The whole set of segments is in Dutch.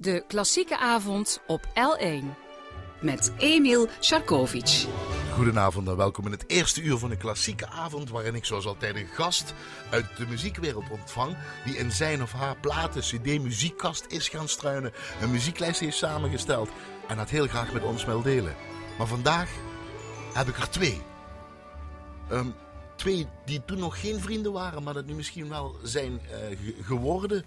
De klassieke avond op L1 met Emil Sharkovic. Goedenavond en welkom in het eerste uur van de klassieke avond, waarin ik zoals altijd een gast uit de muziekwereld ontvang, die in zijn of haar platen, cd, muziekkast is gaan struinen, een muzieklijst heeft samengesteld en dat heel graag met ons wil delen. Maar vandaag heb ik er twee. Ehm, twee die toen nog geen vrienden waren, maar dat nu misschien wel zijn eh, ge- geworden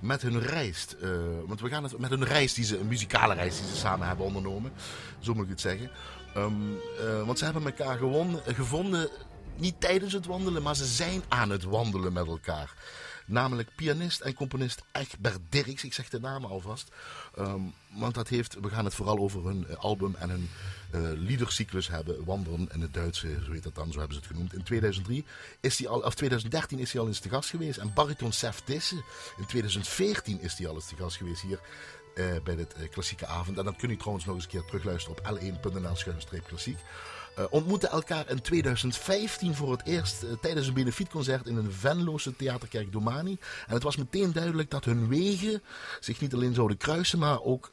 met hun reis. Eh, want we gaan het met hun reis, die ze, een muzikale reis die ze samen hebben ondernomen. Zo moet ik het zeggen. Ehm, eh, want ze hebben elkaar gevonden, niet tijdens het wandelen, maar ze zijn aan het wandelen met elkaar. Namelijk pianist en componist Egbert Dirks. Ik zeg de naam alvast. Ehm, want dat heeft, we gaan het vooral over hun eh, album en hun eh liedercyclus hebben. Wandelen in het Duitse, zo heet dat dan, zo hebben ze het genoemd. In 2003 is hij al, of 2013 is hij al eens te gast geweest. En bariton Sef in 2014 is hij al eens te gast geweest hier eh, bij dit klassieke avond. En dat kun je trouwens nog eens een keer terugluisteren op l1.nl-klassiek. Eh, ontmoetten elkaar in 2015 voor het eerst eh, tijdens een benefietconcert in een Venloze theaterkerk Domani. En het was meteen duidelijk dat hun wegen zich niet alleen zouden kruisen, maar ook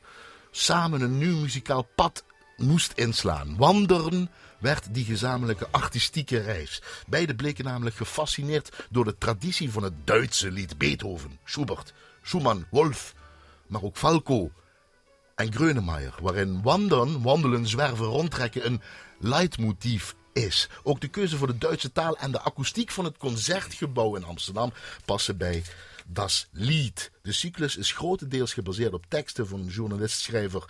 samen een nieuw muzikaal pad moest inslaan. Wandelen werd die gezamenlijke artistieke reis. Beiden bleken namelijk gefascineerd door de traditie van het Duitse lied Beethoven, Schubert, Schumann, Wolf, maar ook Falco en Grönemeyer, waarin wandelen, wandelen, zwerven, rondtrekken een leidmotief is. Ook de keuze voor de Duitse taal en de akoestiek van het concertgebouw in Amsterdam passen bij Das Lied. De cyclus is grotendeels gebaseerd op teksten van journalist-schrijver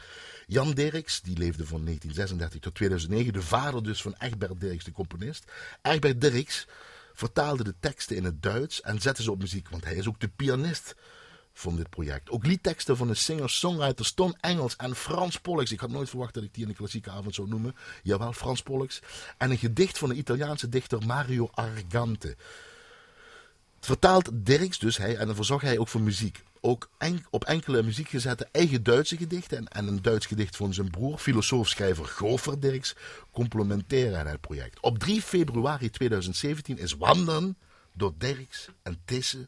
Jan Dirks, die leefde van 1936 tot 2009, de vader dus van Egbert Dirks, de componist. Egbert Dirks vertaalde de teksten in het Duits en zette ze op muziek, want hij is ook de pianist van dit project. Ook liedteksten van de singer-songwriters Ton Engels en Frans Pollux. Ik had nooit verwacht dat ik die in de klassieke avond zou noemen. Jawel, Frans Pollux. En een gedicht van de Italiaanse dichter Mario Argante. Vertaalt Dirks dus, hij, en dan verzorg hij ook voor muziek. Ook en- op enkele muziek gezette eigen Duitse gedichten en, en een Duits gedicht van zijn broer, filosoof-schrijver Gofer Dirks, complementeren aan het project. Op 3 februari 2017 is Wandelen door Dirks en Tisse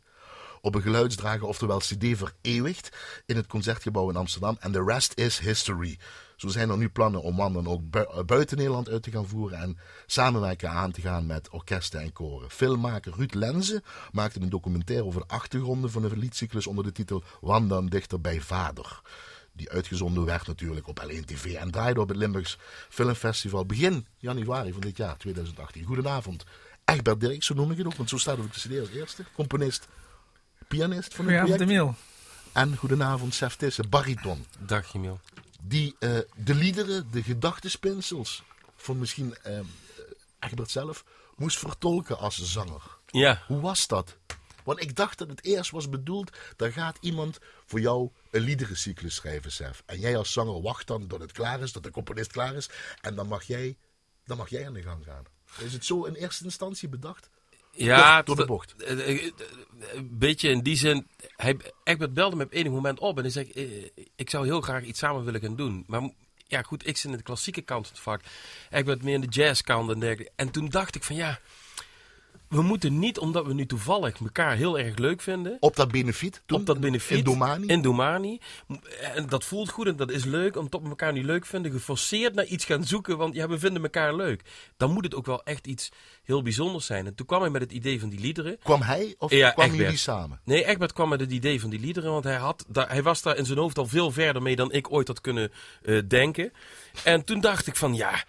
op een geluidsdrager, oftewel CD vereeuwigd, in het Concertgebouw in Amsterdam. En de rest is history. Zo zijn er nu plannen om wandelen ook eh, buiten Nederland uit te gaan voeren en samenwerken aan te gaan met orkesten en koren. Filmmaker Ruud Lenze maakte een documentaire over de achtergronden van de liedcyclus onder de titel Wandelen dichter bij vader. Die uitgezonden werd natuurlijk op L1 TV en draaide op het Limburgs Filmfestival begin januari van dit jaar, 2018. Goedenavond. Egbert Dirks, zo noem ik het ook, want zo staat het op de CD als eerste. Componist, pianist van het Goedenavond, project. Emiel. En goedenavond, Sef Tisse, bariton. Dag Emiel. Die eh, de liederen, de gedachtespinsels van misschien eh, Egbert zelf moest vertolken als zanger. Ja, Hoe was dat? Want ik dacht dat het eerst was bedoeld, daar gaat iemand voor jou een liederencyclus schrijven, Sef. En jij als zanger wacht dan tot het klaar is, tot de componist klaar is. En dan mag jij, dan mag jij aan de gang gaan. Is het zo in eerste instantie bedacht? Ja door de bocht. eh, eh, eh, Een beetje in die zin. Hij, Egbert belde me op enig moment op en hij zei: Ik zou heel graag iets samen willen gaan doen. Maar ja, goed, ik zit in de klassieke kant van het vak. Egbert meer in de jazzkant en dergelijke. En toen dacht ik: van ja. We moeten niet, omdat we nu toevallig elkaar heel erg leuk vinden. Op dat benefiet? Toen, op dat benefiet. In Domani? In Domani. En dat voelt goed en dat is leuk, omdat we elkaar nu leuk vinden. Geforceerd naar iets gaan zoeken, want ja, we vinden elkaar leuk. Dan moet het ook wel echt iets heel bijzonders zijn. En toen kwam hij met het idee van die liederen. Kwam hij of Ja, kwamen jullie samen? Nee, Egbert kwam met het idee van die liederen, want hij, had, daar, hij was daar in zijn hoofd al veel verder mee dan ik ooit had kunnen eh, denken. En toen dacht ik van, ja,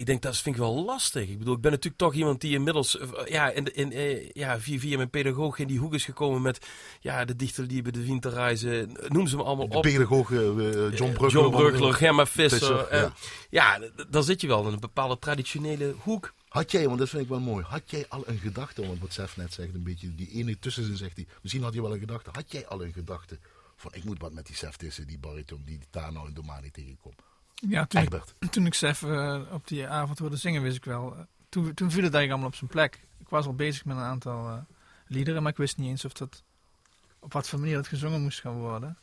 ik denk dat vind ik wel lastig. Ik bedoel, ik ben natuurlijk toch iemand die inmiddels, eh, ja, in, de- in, eh, ja via, via mijn pedagoog in die hoek is gekomen met, ja, de dichterliebe, de winterreizen, noem ze me allemaal De op. pedagoog eh, John Brugler. John Brugler, Gemma Visser. Ja, dan zit je wel in een bepaalde traditionele hoek. Had jij, want dat vind ik wel mooi, had jij al een gedachte, want wat Sef net zegt, een beetje die ene tussenzin zegt hij, misschien had je wel een gedachte, had jij al een gedachte van ik moet wat met die Sef Tisse, die bariton, die daar nou in Domani tegenkomt? Ja, toen, Egbert. ik, toen ik Sef eh, op die avond hoorde zingen, wist ik wel. eh, toen, toen viel het eigenlijk allemaal op zijn plek. Ik was al bezig met een aantal eh, liederen, maar ik wist niet eens of dat, op wat voor manier het gezongen moest gaan worden.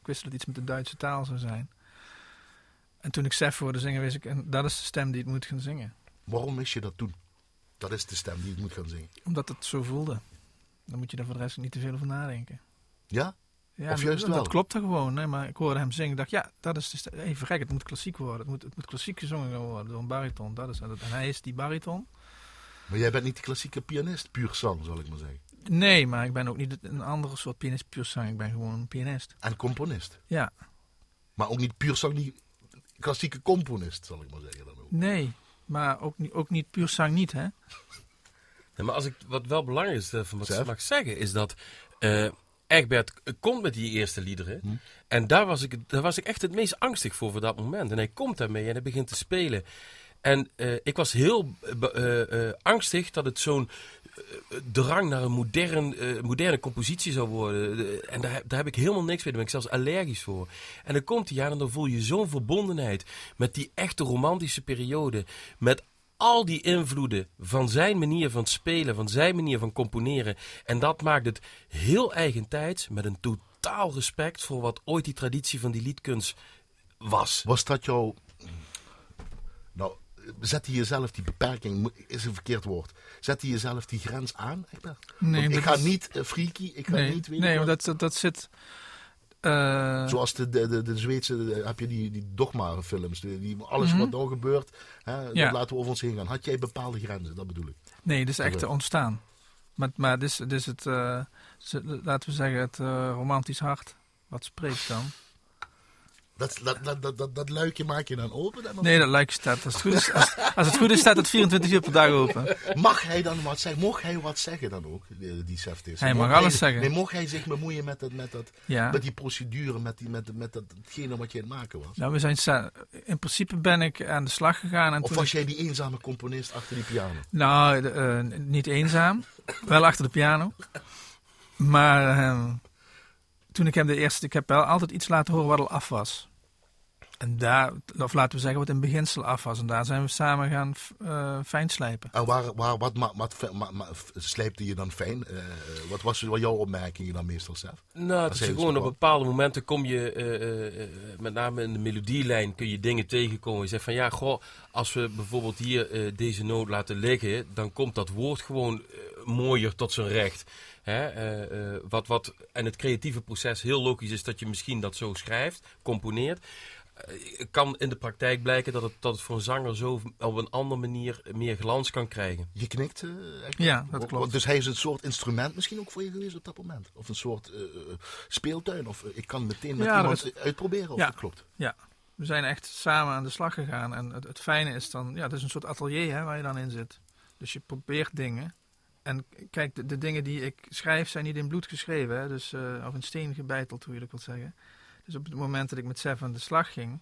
Ik wist dat het iets met de Duitse taal zou zijn. En toen ik Sef hoorde zingen, wist ik, en dat is de stem die het moet gaan zingen. Waarom wist je dat toen? Dat is de stem die het moet gaan zingen. Omdat het zo voelde. Dan moet je er voor de rest niet te veel over nadenken. Ja? Ja, Of juist dat, wel? dat klopte gewoon. Hè? Maar ik hoorde hem zingen. Ik dacht, ja, dat is dus even gek. Het moet klassiek worden. Het moet, het moet klassiek gezongen gaan worden door een bariton. Dat is, en hij is die bariton. Maar jij bent niet de klassieke pianist, puur zang, zal ik maar zeggen. Nee, maar ik ben ook niet een andere soort pianist, puur zang. Ik ben gewoon een pianist. En componist. Ja, Maar ook niet puur zang, niet klassieke componist, zal ik maar zeggen dan ook. nee. Maar ook niet, ook niet puur zang niet, hè? Ja, maar als ik, wat wel belangrijk is eh, van wat Zeg. ze mag zeggen, is dat eh, Egbert komt met die eerste liederen. Hm. En daar was, ik, daar was ik echt het meest angstig voor voor dat moment. En hij komt daarmee en hij begint te spelen. En eh, ik was heel eh, eh, angstig dat het zo'n drang naar een modern, moderne compositie zou worden. De- en daar, heb- daar heb ik helemaal niks mee. Daar ben ik zelfs allergisch voor. En dan komt hij aan en dan voel je zo'n verbondenheid met die echte romantische periode. Met al die invloeden van zijn manier van spelen, van zijn manier van componeren. En dat maakt het heel eigentijds met een totaal respect voor wat ooit die traditie van die liedkunst was. Was dat jouw... Nou, zet hij jezelf die beperking, is een verkeerd woord. Zet hij jezelf die grens aan, Egbert? Nee, Want ik ga is- niet eh, freaky, ik ga Nee, niet... nee dat, dat, dat zit... eh, Zoals de, de, de, de Zweedse, de- heb je die, die dogma-films, die, die- alles Mhm. wat nou gebeurt, hè, Ja. dat laten we over ons heen gaan. Had jij bepaalde grenzen, dat bedoel ik. Nee, dit is echt te ontstaan. Maar, maar dit is, dit is het, eh, laten we zeggen, het eh, romantisch hart. Wat spreekt dan? Dat, dat, dat, dat, dat, luikje maak je dan open? En dan Nee, dat luik staat. Als het goed is, als, als het goed is staat het 24 uur per dag open. Mag hij dan wat zeggen? Mocht hij wat zeggen dan ook, die, die Seftis? Hij mag alles zeggen. Nee, mocht hij zich bemoeien met, dat, met, dat, Ja. met die procedure, met, die, met, met dat, hetgene wat je aan het maken was? Nou, we zijn in principe ben ik aan de slag gegaan. En Of toen was jij die eenzame componist achter die piano? Nou, eh, niet eenzaam. Wel achter de piano. Maar eh, toen ik hem de eerste... Ik heb wel altijd iets laten horen wat al af was. En daar, of laten we zeggen wat in beginsel af was. En daar zijn we samen gaan eh fijnslijpen. En waar, waar, wat wat, ma, ma- slijpte je dan fijn? Eh, wat was wat jouw opmerkingen dan meestal, Sef? Nou, het Als is gewoon op bepaalde momenten kom je, eh, eh, eh, met name in de melodielijn, kun je dingen tegenkomen. Je zegt van ja, goh, als we bijvoorbeeld hier eh, deze noot laten liggen, dan komt dat woord gewoon eh, mooier tot zijn recht. Hè? eh, eh, wat, wat, en het creatieve proces heel logisch is dat je misschien dat zo schrijft, componeert. Eh, kan in de praktijk blijken dat het, dat het voor een zanger zo op een andere manier meer glans kan krijgen. Je knikt? Ja, dat klopt. Dus hij is een soort instrument misschien ook voor je geweest op dat moment? Of een soort speeltuin? Of ik kan meteen met Ja, iemand er uitproberen of Ja. dat klopt? Ja, we zijn echt samen aan de slag gegaan. En het, het fijne is dan, ja, het is een soort atelier hè, waar je dan in zit. Dus je probeert dingen. En kijk, de, de dingen die ik schrijf zijn niet in bloed geschreven. Hè, dus, eh, of in steen gebeiteld, hoe je dat wilt zeggen. Dus op het moment dat ik met Sev aan de slag ging,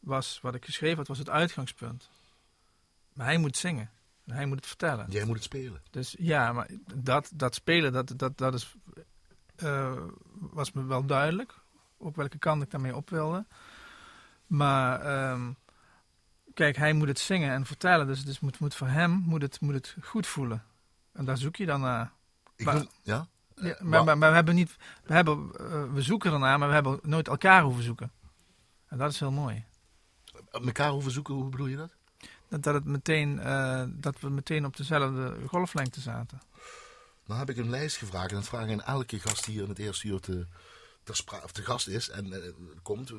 was wat ik geschreven had, was het uitgangspunt. Maar hij moet zingen. En hij moet het vertellen. Jij moet het spelen. Dus ja, maar dat, dat spelen, dat, dat, dat is, eh, was me wel duidelijk. Op welke kant ik daarmee op wilde. Maar ehm, kijk, hij moet het zingen en vertellen. Dus het is, moet, moet voor hem moet het, moet het goed voelen. En daar zoek je dan naar. Ik Maar- noem- ja? Ja, Eh, maar, maar, maar we hebben niet, we, hebben, eh, we zoeken ernaar, maar we hebben nooit elkaar hoeven zoeken. En dat is heel mooi. Elkaar hoeven zoeken, hoe bedoel je dat? Dat, dat, het meteen, eh, dat we meteen op dezelfde golflengte zaten. Dan heb ik een lijst gevraagd en dat vraag ik aan elke gast die hier in het eerste uur te, ter of te gast is en eh, komt.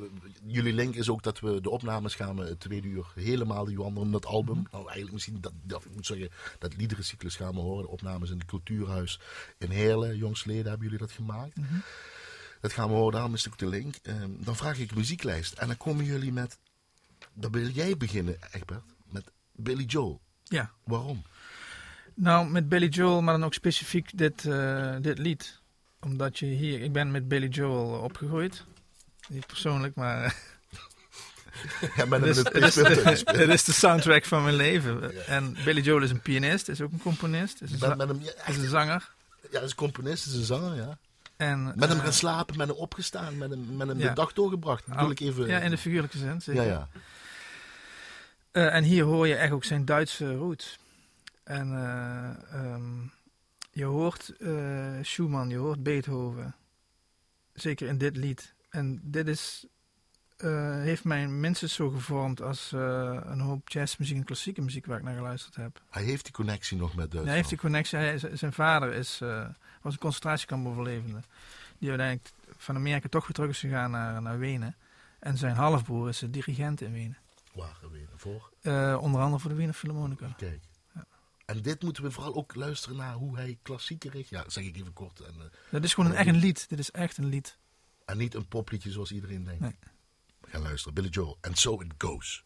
Jullie link is ook dat we de opnames gaan we het tweede uur helemaal die wandelen dat album. Nou eigenlijk misschien dat, dat ik moet zeggen dat liederencyclus gaan we horen. De opnames in het cultuurhuis in Heerlen, jongsleden hebben jullie dat gemaakt. Dat gaan we horen, daarom is het ook de link. Ehm, dan vraag ik muzieklijst en dan komen jullie met, dan wil jij beginnen Egbert, met Billy Joel. Ja. Waarom? Nou, met Billy Joel, maar dan ook specifiek dit, eh, dit lied. Omdat je hier, ik ben met Billy Joel opgegroeid. Niet persoonlijk, maar Ja, met het, is, het, is speeltuin de, het is de soundtrack van mijn leven. Ja. En Billy Joel is een pianist, is ook een componist, is een, hem, ja, is een zanger. ja, is een componist, is een zanger, ja. En, Met hem eh, gaan slapen, met hem opgestaan, met hem, met hem ja. de dag doorgebracht. Wil ik even... Ja, in de figuurlijke zin. zeker. ja, ja. Eh, en hier hoor je echt ook zijn Duitse roots. En eh, ehm, je hoort eh, Schumann, je hoort Beethoven. Zeker in dit lied. En dit is, eh, heeft mij minstens zo gevormd als eh, een hoop jazzmuziek en klassieke muziek waar ik naar geluisterd heb. Hij heeft die connectie nog met Duitsland. Hij heeft die connectie. Hij, zijn vader is, was een concentratiekamoverlevende. Die uiteindelijk van Amerika toch weer terug is gegaan naar, naar Wenen. En zijn halfbroer is de dirigent in Wenen. Waar geweest? Voor? Eh, onder andere voor de Wiener Philharmonica. Kijk. En dit moeten we vooral ook luisteren naar hoe hij klassieker richt. Ja, zeg ik even kort. En, eh, Dat is gewoon een, echt een lied. Dit is echt een lied. en niet een popliedje zoals iedereen denkt. Nee. We gaan luisteren. Billy Joel. And so it goes.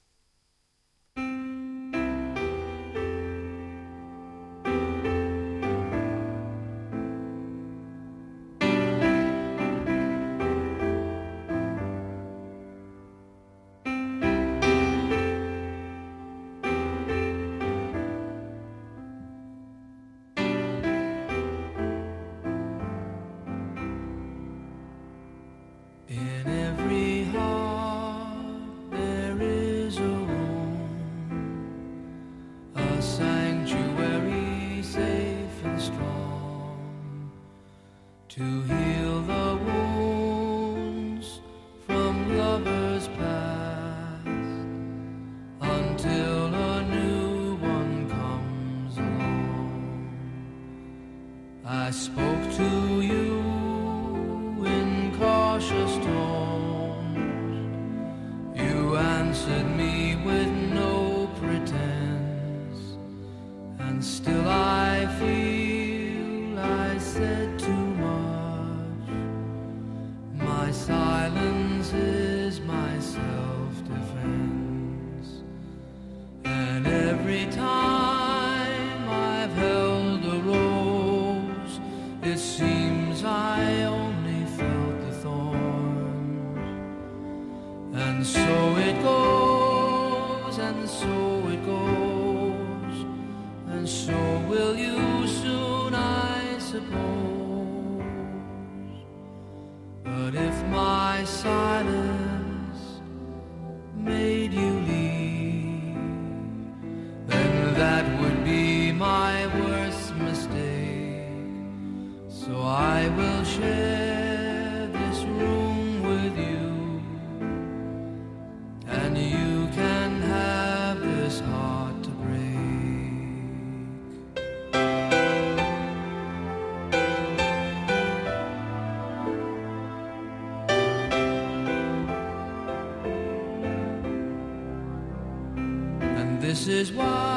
Is why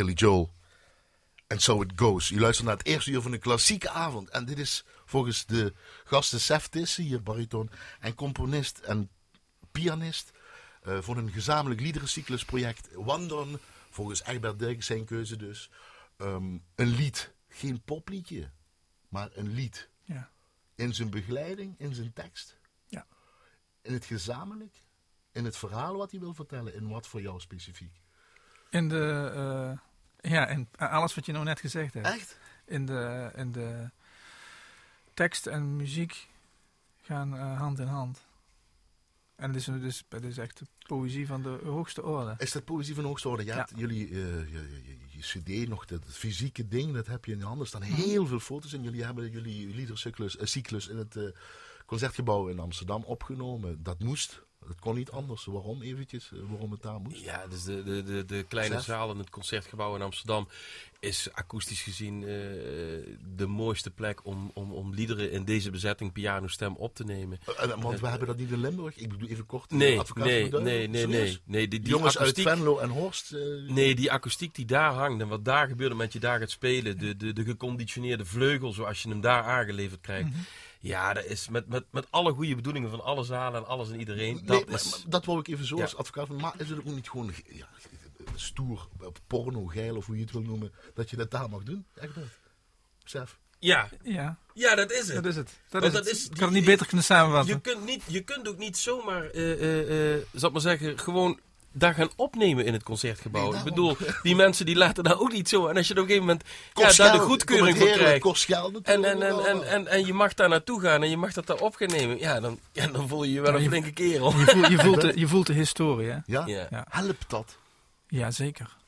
Billy Joel. And so it goes. U luistert naar het eerste uur van een klassieke avond. En dit is volgens de gasten Sef Tissen, hier bariton, en componist en pianist. eh, voor een gezamenlijk liederencyclusproject Wanderen. Volgens Egbert Dirk zijn keuze dus. Ehm, een lied. Geen popliedje, maar een lied. Ja. In zijn begeleiding, in zijn tekst. Ja. In het gezamenlijk. In het verhaal wat hij wil vertellen. In wat voor jou specifiek. In de, eh, ja, in alles wat je nou net gezegd hebt. Echt? In de, in de tekst en muziek gaan eh, hand in hand. En het is, dus, het is echt de poëzie van de hoogste orde. Is dat poëzie van hoogste orde? Je Ja. hebt jullie eh, je, je, cd, nog dat fysieke ding, dat heb je in je handen. Er staan heel veel foto's in. Jullie hebben jullie liedercyclus cyclus in het Concertgebouw in Amsterdam opgenomen. Dat moest, Het kon niet anders. Waarom eventjes? eh, Waarom het daar moest? Ja, dus de, de, de, de kleine zaal in het concertgebouw in Amsterdam is akoestisch gezien eh, de mooiste plek om, om, om liederen in deze bezetting pianostem op te nemen. Eh, want we hebben dat niet in Limburg. Ik bedoel even kort. Nee, advocaat nee, nee, nee, nee. nee die, die Jongens akoestiek, uit Venlo en Horst. Nee, die akoestiek die daar hangt en wat daar gebeurt met je daar gaat spelen, de, de, de geconditioneerde vleugel zoals je hem daar aangeleverd krijgt. Mhm. Ja, dat is met, met, met alle goede bedoelingen van alle zalen en alles en iedereen. Nee, Dat is, maar dat wou ik even zo Ja. als advocaat van. Maar is het ook niet gewoon ja, stoer, porno, geil of hoe je het wil noemen, dat je dat daar mag doen? Echt dat? Besef. ja, Ja, ja, dat is het. dat is het. Dat is dat het. is ik die- kan het niet beter kunnen samenvatten. Je kunt, niet, je kunt ook niet zomaar, eh, eh, eh, zal ik maar zeggen, gewoon daar gaan opnemen in het concertgebouw. Nee, ik bedoel, die mensen die laten daar ook niet zo. En als je op een gegeven moment ja, daar de goedkeuring voor krijgt. Kost geld En, natuurlijk. en, en, en, en, en je mag daar naartoe gaan en je mag dat daar op gaan nemen. Ja, dan, ja, dan voel je je wel een flinke kerel. Je voelt, je, voelt de, je voelt de historie, hè? ja? Ja. Ja. Helpt dat? Ja, zeker.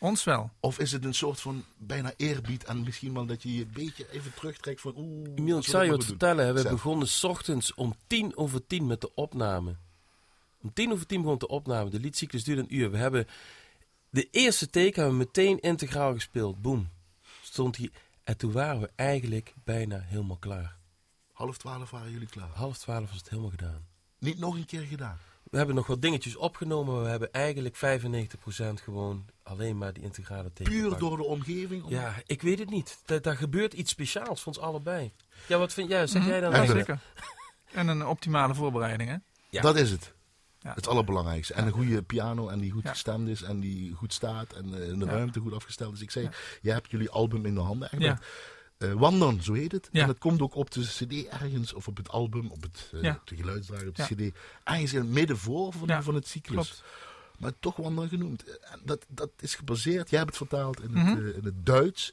Ons wel. Of is het een soort van bijna eerbied en misschien wel dat je je een beetje even terugtrekt van oeh. Emiel, ik zal je wat vertellen. We begonnen s ochtends om tien over tien met de opname. Om tien over tien begon de opname. De liedcyclus duurde een uur. We hebben de eerste take hebben we meteen integraal gespeeld. Boom. Stond hier. En toen waren we eigenlijk bijna helemaal klaar. Half twaalf waren jullie klaar. Half twaalf was het helemaal gedaan. Niet nog een keer gedaan. We hebben nog wat dingetjes opgenomen, maar we hebben eigenlijk 95% gewoon alleen maar die integrale take Puur door de omgeving. om- Ja, ik weet het niet. Da- daar gebeurt iets speciaals voor ons allebei. Ja, wat vind jij? Zeg jij dan? Ja, zeker. En een optimale voorbereiding, hè? Ja. Dat is het. Ja. Het allerbelangrijkste. En een goede piano en die goed gestemd is en die goed staat en eh, in de ruimte goed afgesteld is. Ik zei, jij hebt jullie album in de handen. Eh, Wandern, zo heet het. Ja. En het komt ook op de cd ergens, of op het album, op het, Ja. op de geluidsdrager, op de Ja. cd. Ergens in het midden voor van, het cyclus. Klopt. Maar toch Wandern genoemd. En Dat, dat is gebaseerd, jij hebt het vertaald in, Mhm. het, eh, in het Duits.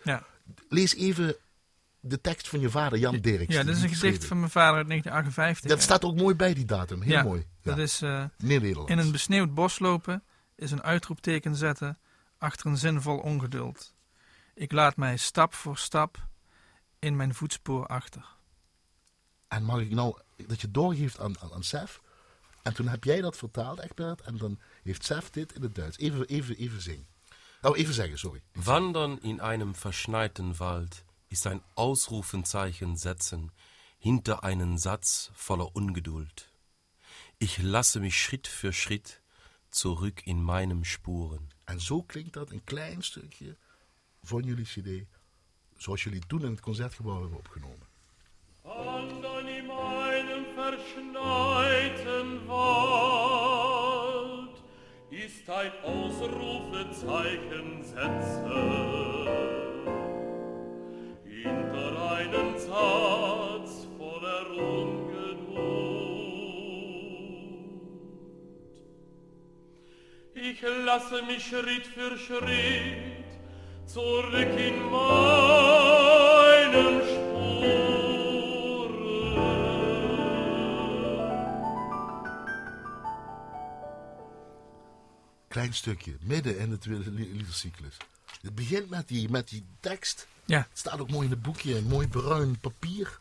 Lees even de tekst van je vader, Jan Dirks. Ja, dat is een gedicht van mijn vader uit 1958. Dat staat ook mooi bij die datum. Heel Ja, mooi. Ja. Dat is eh, Nederlands. in een besneeuwd bos lopen, is een uitroepteken zetten achter een zinvol ongeduld. Ik laat mij stap voor stap in mijn voetspoor achter. En mag ik nou dat je doorgeeft aan, aan, aan Sef? En toen heb jij dat vertaald, Egbert. En dan heeft Sef dit in het Duits. Even, even, even zingen. Nou, even zeggen, sorry. Wandern in einem verschneiten Wald ist ein Ausrufenzeichen setzen hinter einen Satz voller Ungeduld. Ich lasse mich Schritt für Schritt zurück in meinem Spuren. En zo klinkt dat een klein stukje van jullie cd. Zoals jullie toen in het concertgebouw hebben opgenomen. Wandern in meinem verschneiten Wald ist ein Ausrufezeichen setzen Ich lasse mich Schritt für Schritt zurück in meinen. Klein stukje, midden in het li- liedercyclus. Het begint met die, met die tekst. Ja. Het staat ook mooi in het boekje, mooi bruin papier.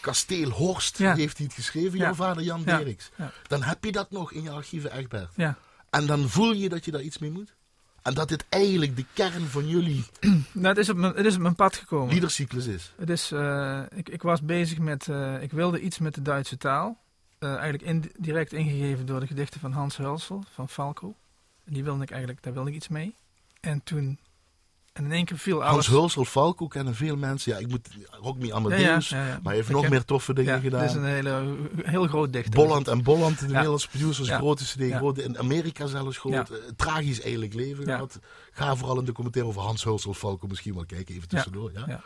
Kasteel Horst Ja. heeft hij het geschreven, jouw vader Jan. Ja. Dan heb je dat nog in je archieven, Egbert. Ja, En dan voel je dat je daar iets mee moet. En dat dit eigenlijk de kern van jullie nou, het, is op mijn, het is op mijn pad gekomen. liedercyclus is. Het is, eh, ik, ik was bezig met, eh, ik wilde iets met de Duitse taal. Eh, eigenlijk in, direct ingegeven door de gedichten van Hans Hulsel, van Falco. En die wilde ik eigenlijk, daar wilde ik iets mee. En toen, en in één keer viel alles... Hans Hulsel, Falco kennen veel mensen. Ja, ik moet Rock Me Amadeus. Ja, ja, ja, ja. Maar hij heeft Ik nog meer toffe dingen ja, gedaan. Het is een hele, heel groot dichter. Bolland en Bolland, de. Nederlandse producers, grote CD, grote, in Amerika zelfs groot. Eh, tragisch eigenlijk leven gehad. Ga vooral in de commentaar over Hans Hulsel, Falco misschien wel kijken, even tussendoor. Ja.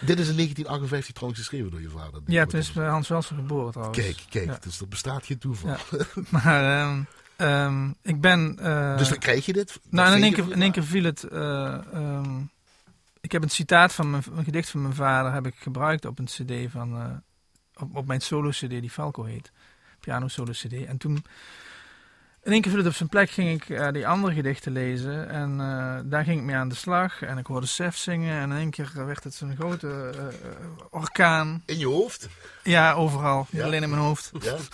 Dit is in 1958 trouwens geschreven door je vader. Ja, het is Hans Welser geboren trouwens. Kijk, kijk, dus er bestaat geen toeval. Maar ehm, ehm, ik ben... eh, Dus dan krijg je dit. Nou, in één, keer, van in één keer viel het. eh, ehm, ik heb een citaat van mijn, een gedicht van mijn vader heb ik gebruikt op een CD van. eh, op, op mijn solo-CD die Falco heet. Piano solo-CD. En toen. In één keer viel het op zijn plek, ging ik die andere gedichten lezen. En daar ging ik mee aan de slag. En ik hoorde Sef zingen. En in één keer werd het zo'n grote orkaan. In je hoofd. Ja, overal. Ja. alleen in mijn hoofd. Ja.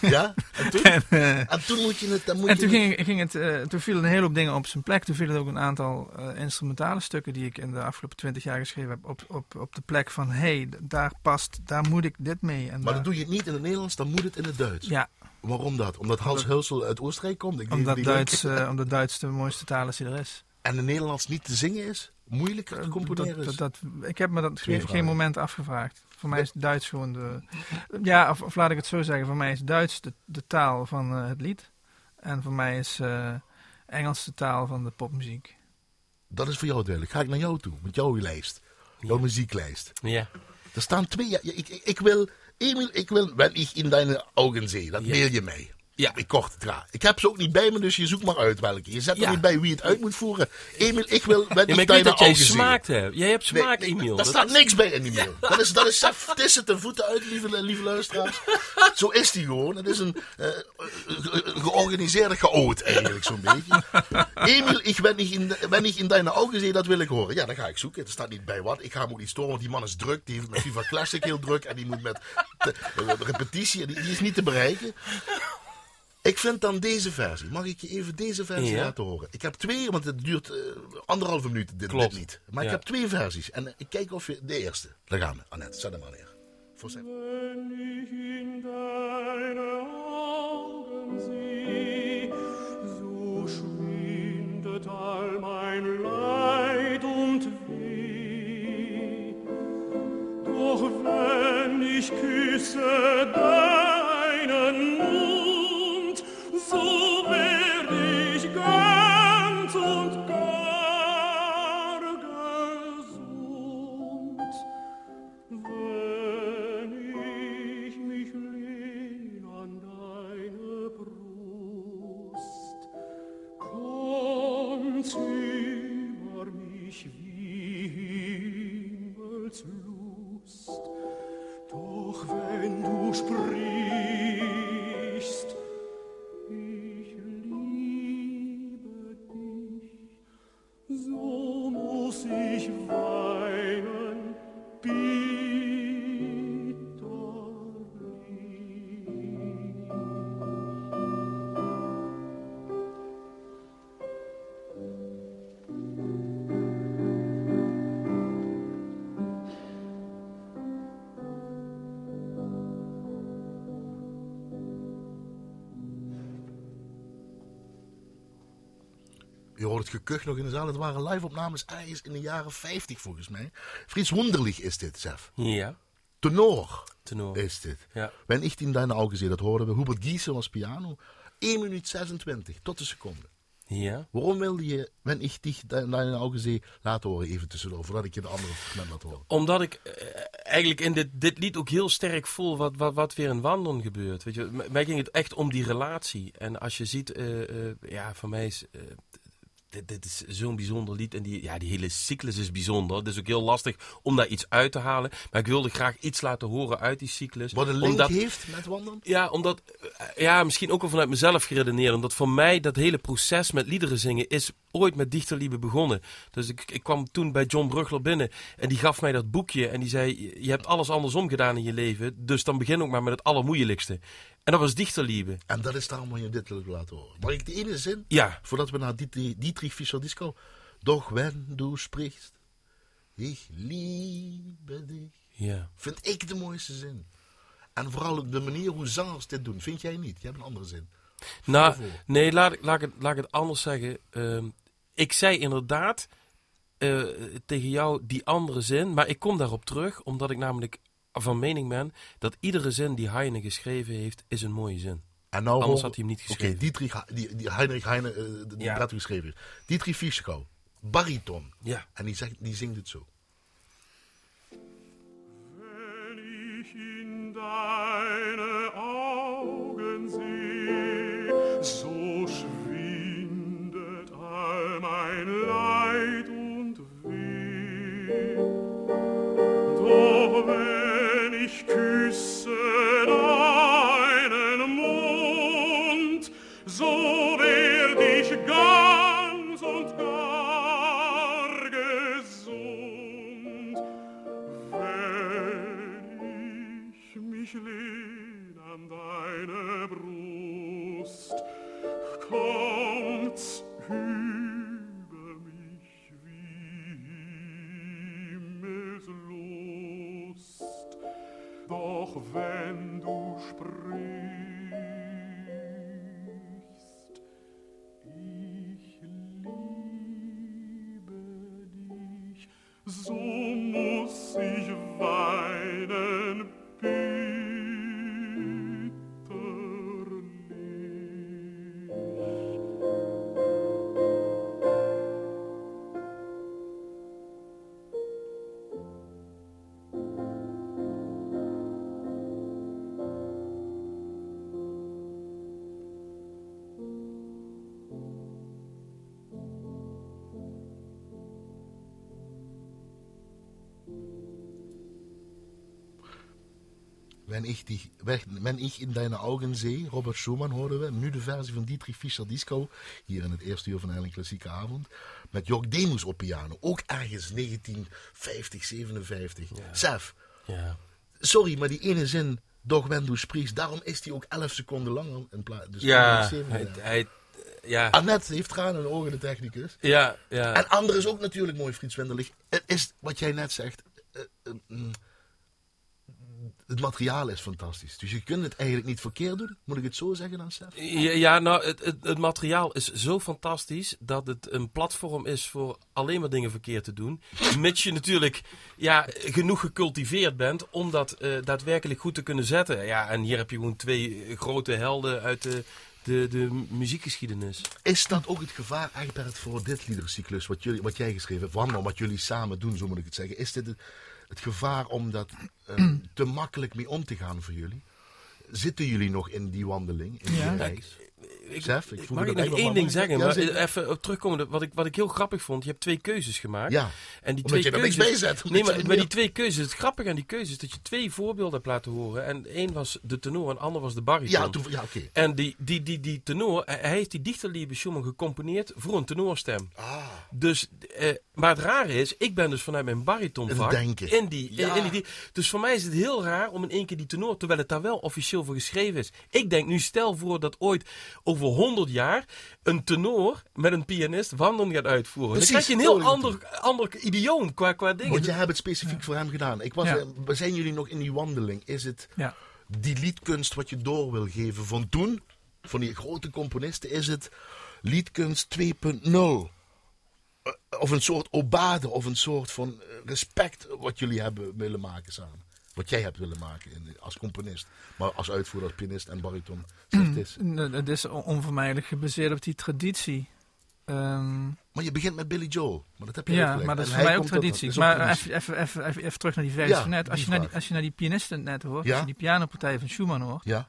Ja? En toen? En, eh, En toen moet je het... Dan moet en je toen, het- ging, ging het, eh, toen vielen een hele hoop dingen op zijn plek. Toen vielen ook een aantal eh, instrumentale stukken die ik in de afgelopen twintig jaar geschreven heb op, op, op de plek van hé, hey, daar past, daar moet ik dit mee. En Maar daar- dan doe je het niet in het Nederlands, dan moet het in het Duits. Ja, Waarom dat? Omdat Hans Hulsel uit Oostenrijk komt? Ik omdat Duits, omdat Duits de mooiste taal is die er is. En het Nederlands niet te zingen is? Moeilijker te componeren Dat, is? dat, dat- ik heb me dat geen, geen moment afgevraagd. Voor mij is Duits gewoon de. Ja, of, of laat ik het zo zeggen. Voor mij is Duits de, de taal van eh, het lied. En voor mij is eh, Engels de taal van de popmuziek. Dat is voor jou duidelijk. Ga ik naar jou toe, met jouw lijst. Jouw muzieklijst. Ja. Er staan twee... Ja, ik, ik, ik wil... Emil, ik wil... Wenn ich in deine Augen zie, dat Ja. mail je mij. Ja. Ik kort het raar. Ik heb ze ook niet bij me, dus je zoekt maar uit welke. Je zet er Ja. niet bij wie het uit moet voeren. Emil, ik wil... Wenn Ja, ik weet dat jij smaak hebt. Jij hebt smaak, nee, Emiel. Daar staat is- niks bij in die mail. Dat is, dat is, het de voeten uit, lieve, lieve luisteraars. Zo is die gewoon. Het is een eh, ge- georganiseerde chaot eigenlijk, zo'n beetje. Emil, ik ben niet in, ben niet in deine ogen zie, dat wil ik horen. Ja, dan ga ik zoeken. Er staat niet bij wat. Ik ga hem ook niet storen, want die man is druk. Die heeft met FIFA Classic heel druk. En die moet met te- repetitie, die, die is niet te bereiken. Ik vind dan deze versie. Mag ik je even deze versie Ja. laten horen? Ik heb twee, want het duurt eh, anderhalve minuut dit, dit Klopt. niet. Maar ik heb twee versies. En eh, ik kijk of je... De eerste. Daar gaan we. Annette, zet hem maar neer. Voor zijn- Wenn ich in deine Augen sieh, so schwindet all mein Leid und Weh. Doch wenn ich küsse deinen wenn du sprichst, Gekuch nog in de zaal. Het waren live-opnames ergens in de jaren 50 volgens mij. Fries Wunderlich is dit, Sef. Ja, Tenor tenor. is dit. Ja. Wenn ich in deine Augen zie, dat hoorden we. Hubert Giesen was piano. 1 minuut 26, tot de seconde. Ja. Waarom wilde je, wenn ich dich in deine Augen zie, laten horen even tussendoor, voordat ik je de andere fragment laat horen? Omdat ik eh, eigenlijk in dit, dit lied ook heel sterk voel wat, wat, wat weer in Wandelen gebeurt. Weet je, mij ging het echt om die relatie. En als je ziet, eh, eh, ja, voor mij is. Dit, dit is zo'n bijzonder lied. En die, ja, die hele cyclus is bijzonder. Het is ook heel lastig om daar iets uit te halen. Maar ik wilde graag iets laten horen uit die cyclus. Wat een link omdat, heeft met wandelen? Ja, omdat, eh, ja, misschien ook wel vanuit mezelf geredeneerd. Omdat voor mij dat hele proces met liederen zingen is ooit met Dichterliebe begonnen. Dus ik, ik kwam toen bij John Brugler binnen en die gaf mij dat boekje. En die zei, je hebt alles andersom gedaan in je leven. Dus dan begin ook maar met het allermoeilijkste. En dat was Dichterliebe. En dat is daarom je dit wil laten horen. Mag ik de ene zin? Ja, Voordat we naar Dietrich, Dietrich Fischer Disco. Doch wenn du sprichst, ich liebe dich. ja. Vind ik de mooiste zin. En vooral de manier hoe zangers dit doen. Vind jij niet? Je hebt een andere zin. Nou, nee, laat, ik- laat, ik het, laat ik het anders zeggen. Ehm, ik zei inderdaad eh, tegen jou die andere zin, maar ik kom daarop terug, omdat ik namelijk van mening ben dat iedere zin die Heine geschreven heeft, is een mooie zin. En nou Anders had hij hem niet Oké, geschreven. Dietrich, die, die Heinrich Heine, eh, die Ja. geschreven. Dietrich Fischer, bariton. Ja. En die, zegt, die zingt het zo. Wenn ich in deine wenn Wenn ich, dich, wenn ich in deine Augen sehe, Robert Schumann hoorden we, nu de versie van Dietrich Fischer Disco, hier in het eerste uur van een klassieke avond, met Jörg Demus op piano, ook ergens 1950, 57. Sef, Ja. sorry, maar die ene zin, doch wenn du sprichst, daarom is die ook 11 seconden langer. In plaats, dus Ja, 77. hij, hij- ja, Annette heeft tranen in de ogen, de technicus. ja, ja. En ander is ook natuurlijk mooi, Frits Wenderlich. Het is wat jij net zegt. eh, eh, mm, het materiaal is fantastisch. Dus je kunt het eigenlijk niet verkeerd doen. Moet ik het zo zeggen dan, Stef? Ja, ja, nou, het, het, het materiaal is zo fantastisch dat het een platform is voor alleen maar dingen verkeerd te doen. Mits je natuurlijk ja, genoeg gecultiveerd bent om dat eh, daadwerkelijk goed te kunnen zetten. Ja, en hier heb je gewoon twee grote helden uit de, de, de muziekgeschiedenis. Is dat ook het gevaar, Egbert, voor dit liedercyclus, wat, jullie, wat jij geschreven hebt, Wanda, wat jullie samen doen, zo moet ik het zeggen. Is dit het, gevaar om dat eh, te makkelijk mee om te gaan voor jullie? Zitten jullie nog in die wandeling, in Ja. die reis? Ik, Sef, ik mag ik nog één ding zeggen? Ja, maar even op terugkomen. Wat ik, wat ik heel grappig vond. Je hebt twee keuzes gemaakt. Ja, En die twee je er niks keuzes, bij zet. Nee, maar bij die twee keuzes, het grappige aan die keuzes is dat je twee voorbeelden hebt laten horen. En één was de tenor en de ander was de bariton. Ja, toen- ja oké. En die, die, die, die tenor, hij heeft die Dichterliebe Schumann gecomponeerd voor een tenorstem. Ah, Dus, eh, maar het rare is, ik ben dus vanuit mijn baritonvak In het denken. in die, Ja. in die, Dus voor mij is het heel raar om in één keer die tenor, terwijl het daar wel officieel voor geschreven is. Ik denk nu, stel voor dat ooit over 100 jaar een tenor met een pianist wandelen gaat uitvoeren. Precies, dan krijg je een heel ander, ander idioom qua, qua dingen. want jij hebt het specifiek voor hem gedaan. Ik was, Ja. zijn jullie nog in die wandeling? Is het Ja. die liedkunst wat je door wil geven van toen, van die grote componisten, is het liedkunst 2.0? Eh, Of een soort obade, of een soort van respect wat jullie hebben willen maken samen. Wat jij hebt willen maken in, als componist. Maar als uitvoerder, als pianist en bariton. Zeg het. N- Het is on- onvermijdelijk gebaseerd op die traditie. Ehm, Maar je begint met Billy Joel. Maar dat heb je ja, maar dat is En voor mij ook traditie. is Maar traditie. even, even, even, terug naar die versie Ja, van net. Als je, naar die, als je naar die pianisten net hoort, Ja. als je die pianopartij van Schumann hoort, Ja,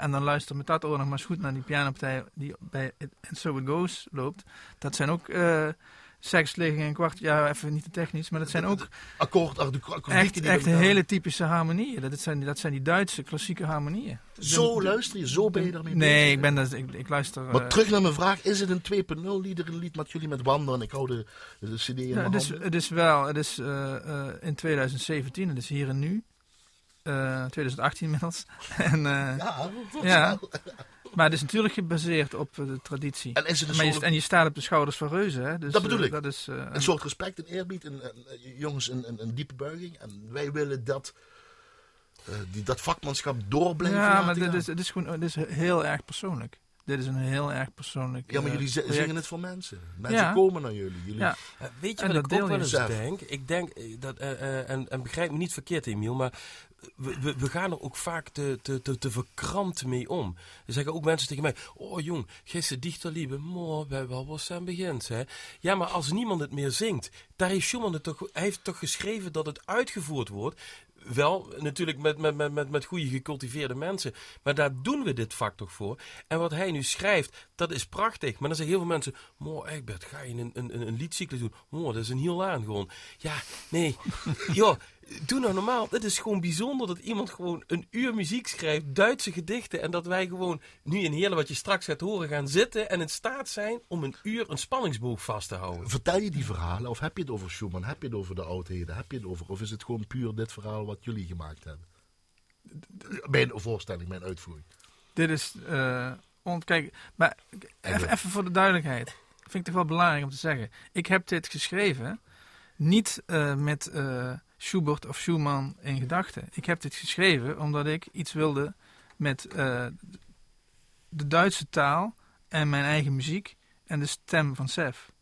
en dan luister met dat oor nog maar eens goed naar die pianopartij die bij It- And So It Goes loopt. Dat zijn ook eh seksliggingen en kwart, ja even niet te technisch, maar dat zijn ook akkoord, akkoord echt, echt hele typische harmonieën. Dat zijn, dat zijn die Duitse klassieke harmonieën. Zo luister je, zo ben je daarmee bezig. Nee, ik, ben dat, ik, ik luister... Maar eh, terug naar mijn vraag, is het een 2.0 lieder, een lied met jullie met wandelen? En ik hou de, de cd in mijn het, is, het is wel, het is eh, eh, in 2017, het is hier en nu. Eh 2018 inmiddels. en, eh, Ja, ja. Maar het is natuurlijk gebaseerd op eh, de traditie. En is het Maar je, soort, en je staat op de schouders van reuzen. Hè? Dus, Dat bedoel eh, ik. Dat is, eh, een soort respect en eerbied? Een, een- een- jongens, een, een, een diepe buiging. En wij willen dat, eh, die, dat vakmanschap door blijven ja, maar dit is, het is gewoon het is heel erg persoonlijk. Dit is een heel erg persoonlijk Ja, maar eh, jullie project. zingen het voor mensen. Mensen Ja. komen naar jullie. jullie Ja. Eh, weet je En wat dat ik ook deel wel eens zelf. denk? Ik denk eh, dat, eh, eh, en, en begrijp me niet verkeerd, Emiel, maar we, we, gaan er ook vaak te, te, te, te mee om. Er zeggen ook mensen tegen mij: Oh jong, gisteren dichterliebe, mooi, we hebben al wat aan begint. Hè? Ja, maar als niemand het meer zingt, daar heeft Schumann het toch, hij heeft toch geschreven dat het uitgevoerd wordt. Wel, natuurlijk met, met, met, met, met goede gecultiveerde mensen. Maar daar doen we dit vak toch voor. En wat hij nu schrijft, dat is prachtig. Maar dan zeggen heel veel mensen... Mooi, Egbert, ga je een, een, een, een liedcyclus doen? Mooi, dat is een heel aan gewoon. Ja, nee. joh, doe nou normaal. Het is gewoon bijzonder dat iemand gewoon een uur muziek schrijft. Duitse gedichten. En dat wij gewoon nu in Heerlen, wat je straks gaat horen, gaan zitten. En in staat zijn om een uur een spanningsboog vast te houden. Vertel je die verhalen of heb je het over Schumann? Heb je het over de oudheden? Heb je het over, of is het gewoon puur dit verhaal wat jullie gemaakt hebben? Mijn voorstelling, mijn uitvoering. Dit is, eh ont, kijk, maar even, even voor de duidelijkheid. Vind ik toch wel belangrijk om te zeggen. Ik heb dit geschreven niet eh, met eh, Schubert of Schumann in gedachten. Ik heb dit geschreven omdat ik iets wilde met eh, de Duitse taal en mijn eigen muziek en de stem van Sef.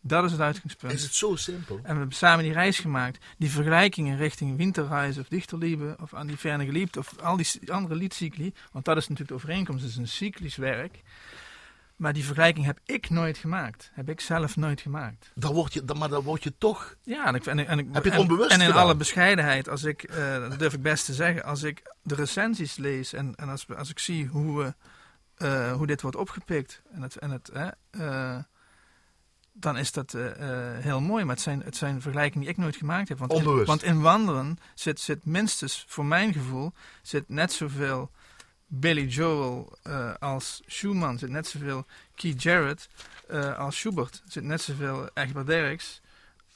Dat is het uitgangspunt. Is het zo simpel? En we hebben samen die reis gemaakt. Die vergelijkingen richting Winterreis of Dichterliebe of An die Ferne Geliebd of al die andere liedcycli. Want dat is natuurlijk de overeenkomst, het is een cyclisch werk. Maar die vergelijking heb ik nooit gemaakt. Heb ik zelf nooit gemaakt. Dan word je, dan, maar dan word je toch... Ja, en ik, en, en, ik- Heb je het en- onbewust En in gedaan? alle bescheidenheid, als ik, eh, dat durf ik best te zeggen, als ik de recensies lees en, en als, als ik zie hoe, eh, hoe dit wordt opgepikt, en het, en het, eh, dan is dat heel mooi. Maar het zijn, het zijn vergelijkingen die ik nooit gemaakt heb. Want in, Onbewust. want in wandelen zit, zit minstens, voor mijn gevoel, zit net zoveel Billy Joel eh, als Schumann, zit net zoveel Keith Jarrett eh, als Schubert, zit net zoveel Egbert Derricks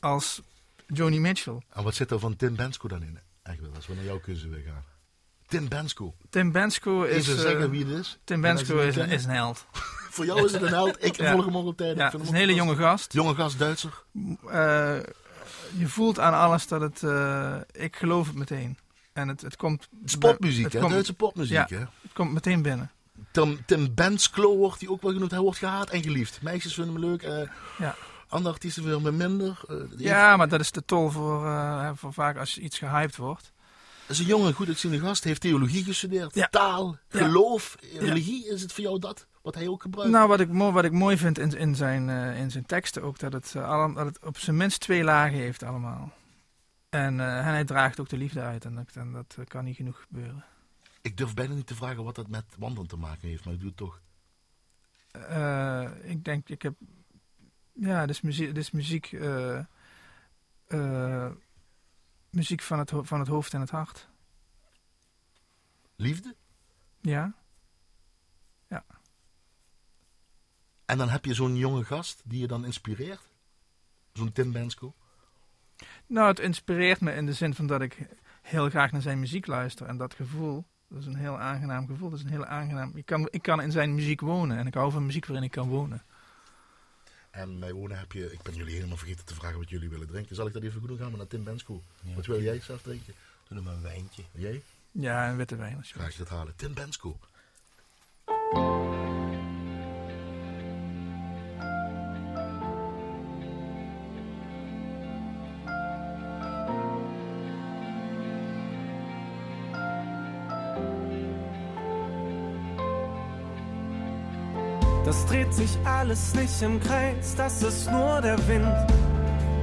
als Joni Mitchell. En wat zit er van Tim Bensko dan in? Eigenlijk, als we naar jouw keuze weer gaan. Tim Bensko. Tim Bensko is, Even eh, zeggen wie het is. Tim En Bensko is, is een held. Voor jou is het een held. Ik Ja. volg hem al een tijd. Ja, het is een hele jonge gast. Jonge gast, Duitser. Je voelt aan alles dat het... ik geloof het meteen. En het, het komt... Het is popmuziek, het hè? komt, Duitse popmuziek, Ja. hè? het komt meteen binnen. Tim, Tim Bensklo wordt hij ook wel genoemd. Hij wordt gehaat en geliefd. Meisjes vinden hem leuk. eh, Ja. Andere artiesten vinden hem minder. eh, Ja, maar dat is de tol voor, eh, voor vaak als iets gehyped wordt. Dat is een jonge, goed uitziende gast. Heeft theologie gestudeerd. Ja. Taal, Ja. geloof, religie. Is het voor jou dat? Wat hij ook gebruikt? Nou, wat ik, mooi, wat ik mooi vind in, in, zijn, in zijn teksten ook, dat het, dat het op zijn minst twee lagen heeft allemaal. En, eh, en hij draagt ook de liefde uit en dat, en dat eh, kan niet genoeg gebeuren. Ik durf bijna niet te vragen wat dat met wandelen te maken heeft, maar ik doe het toch. Eh, ik denk, ik heb. Ja, is muziek. Is muziek, muziek van, het, van het hoofd en het hart. Liefde? Ja. En dan heb je zo'n jonge gast die je dan inspireert. Zo'n Tim Bensko. Nou, het inspireert me in de zin van dat ik heel graag naar zijn muziek luister. En dat gevoel, dat is een heel aangenaam gevoel. Dat is een heel aangenaam. Ik kan, ik kan in zijn muziek wonen. En ik hou van muziek waarin ik kan wonen. En bij wonen heb je, ik ben jullie helemaal vergeten te vragen wat jullie willen drinken. Zal ik dat even goed doen? Gaan we naar Tim Bensko. Wat wil jij zelf drinken? Doe nog maar een wijntje. Jij? Ja, een witte wijn. Als je Ga ik dat halen. Tim Bensko. Dreht sich alles nicht im Kreis, das ist nur der Wind,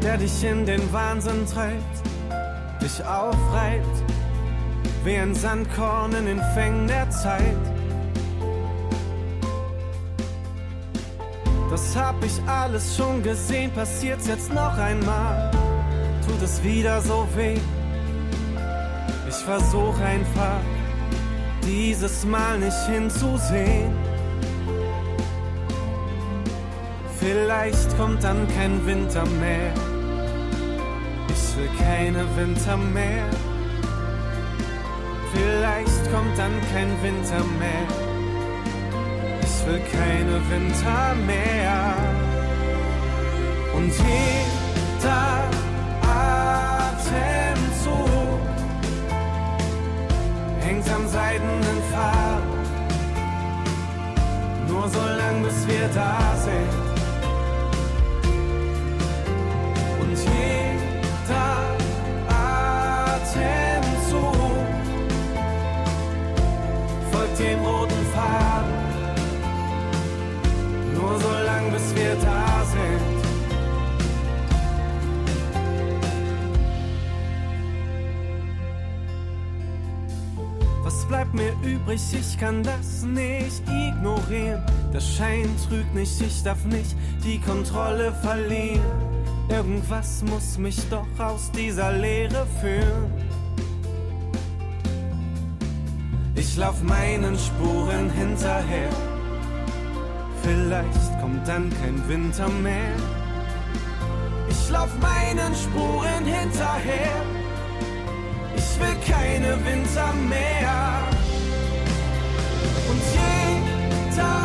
der dich in den Wahnsinn treibt, dich aufreibt, wie ein Sandkorn in den Fängen der Zeit. Das hab ich alles schon gesehen, passiert's jetzt noch einmal, tut es wieder so weh. Ich versuch einfach, dieses Mal nicht hinzusehen. Vielleicht kommt dann kein Winter mehr. Ich will keine Winter mehr. Vielleicht kommt dann kein Winter mehr. Ich will keine Winter mehr. Und jeder Atemzug hängt am seidenen Faden. Nur so lang, bis wir da sind. Bleibt mir übrig? Ich kann das nicht ignorieren. Der Schein trügt nicht, ich darf nicht die Kontrolle verlieren. Irgendwas muss mich doch aus dieser Leere führen. Ich lauf meinen Spuren hinterher. Vielleicht kommt dann kein Winter mehr. Ich lauf meinen Spuren hinterher. Ich will keine Winter mehr. Und jeder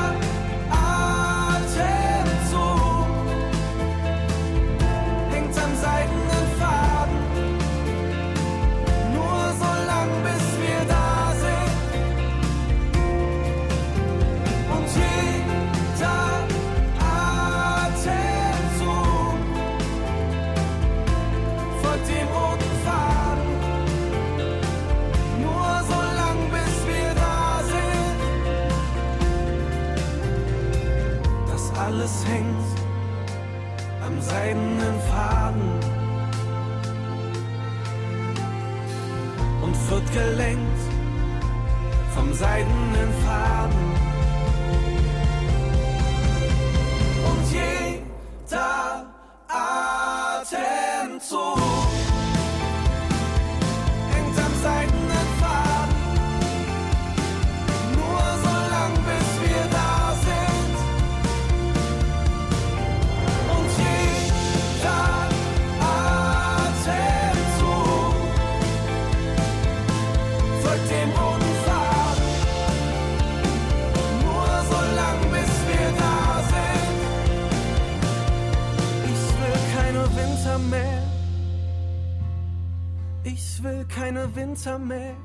Winter mehr.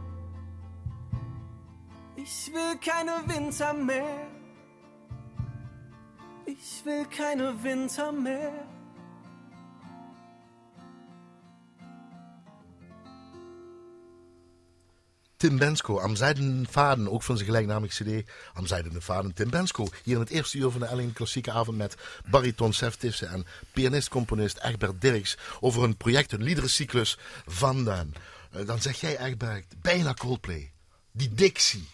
Ich keine Winter mehr. Ich keine Winter mehr. Tim Bensko, am zijdene vaden, ook van zijn gelijknamige cd, am zijdene vaden. Tim Bensko, hier in het eerste uur van de Ellen Klassieke Avond met bariton Sef Tissen en pianist-componist Egbert Dirks over een project, een liederencyclus van Dan. Eh, dan zeg jij Egbert, bijna Coldplay. Die dictie.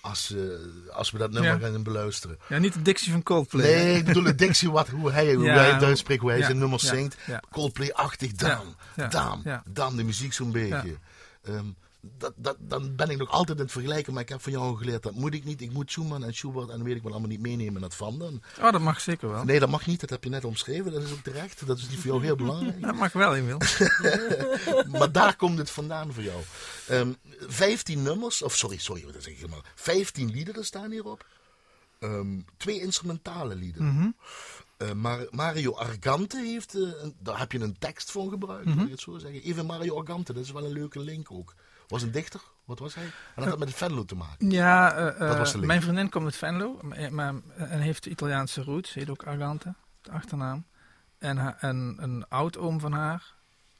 Als, eh, als we dat nummer Ja. gaan beluisteren. Ja, niet de dictie van Coldplay. Nee, ik bedoel de dictie, wat, hoe hij, hoe Ja, hij het uitspreekt, hoe hij ja, zijn nummers ja, zingt. Coldplay-achtig, dan, dan, dan de muziek zo'n beetje. Ehm, dat, dat, dan ben ik nog altijd in het vergelijken, maar ik heb van jou geleerd, dat moet ik niet. Ik moet Schumann en Schubert en weet ik wel allemaal niet meenemen naar Van Dan. Oh, dat mag zeker wel. Nee, dat mag niet, dat heb je net omschreven, dat is ook terecht. Dat is niet voor jou heel belangrijk. Dat mag wel, Emiel. maar daar komt het vandaan voor jou. Ehm 15 nummers, of sorry, sorry, wat zeg ik helemaal. 15 liederen staan hierop. Ehm, twee instrumentale liederen. Mar- Mario Argante heeft, eh, een- daar heb je een tekst van gebruikt, moet ik het zo zeggen. Even Mario Argante, dat is wel een leuke link ook. Was een dichter, wat was hij? En dat had met Venlo te maken. Ja, eh, eh, Dat was de link. mijn vriendin komt uit Venlo, maar, en heeft Italiaanse roots, heet ook Argante, de achternaam. En, een oud-oom van haar,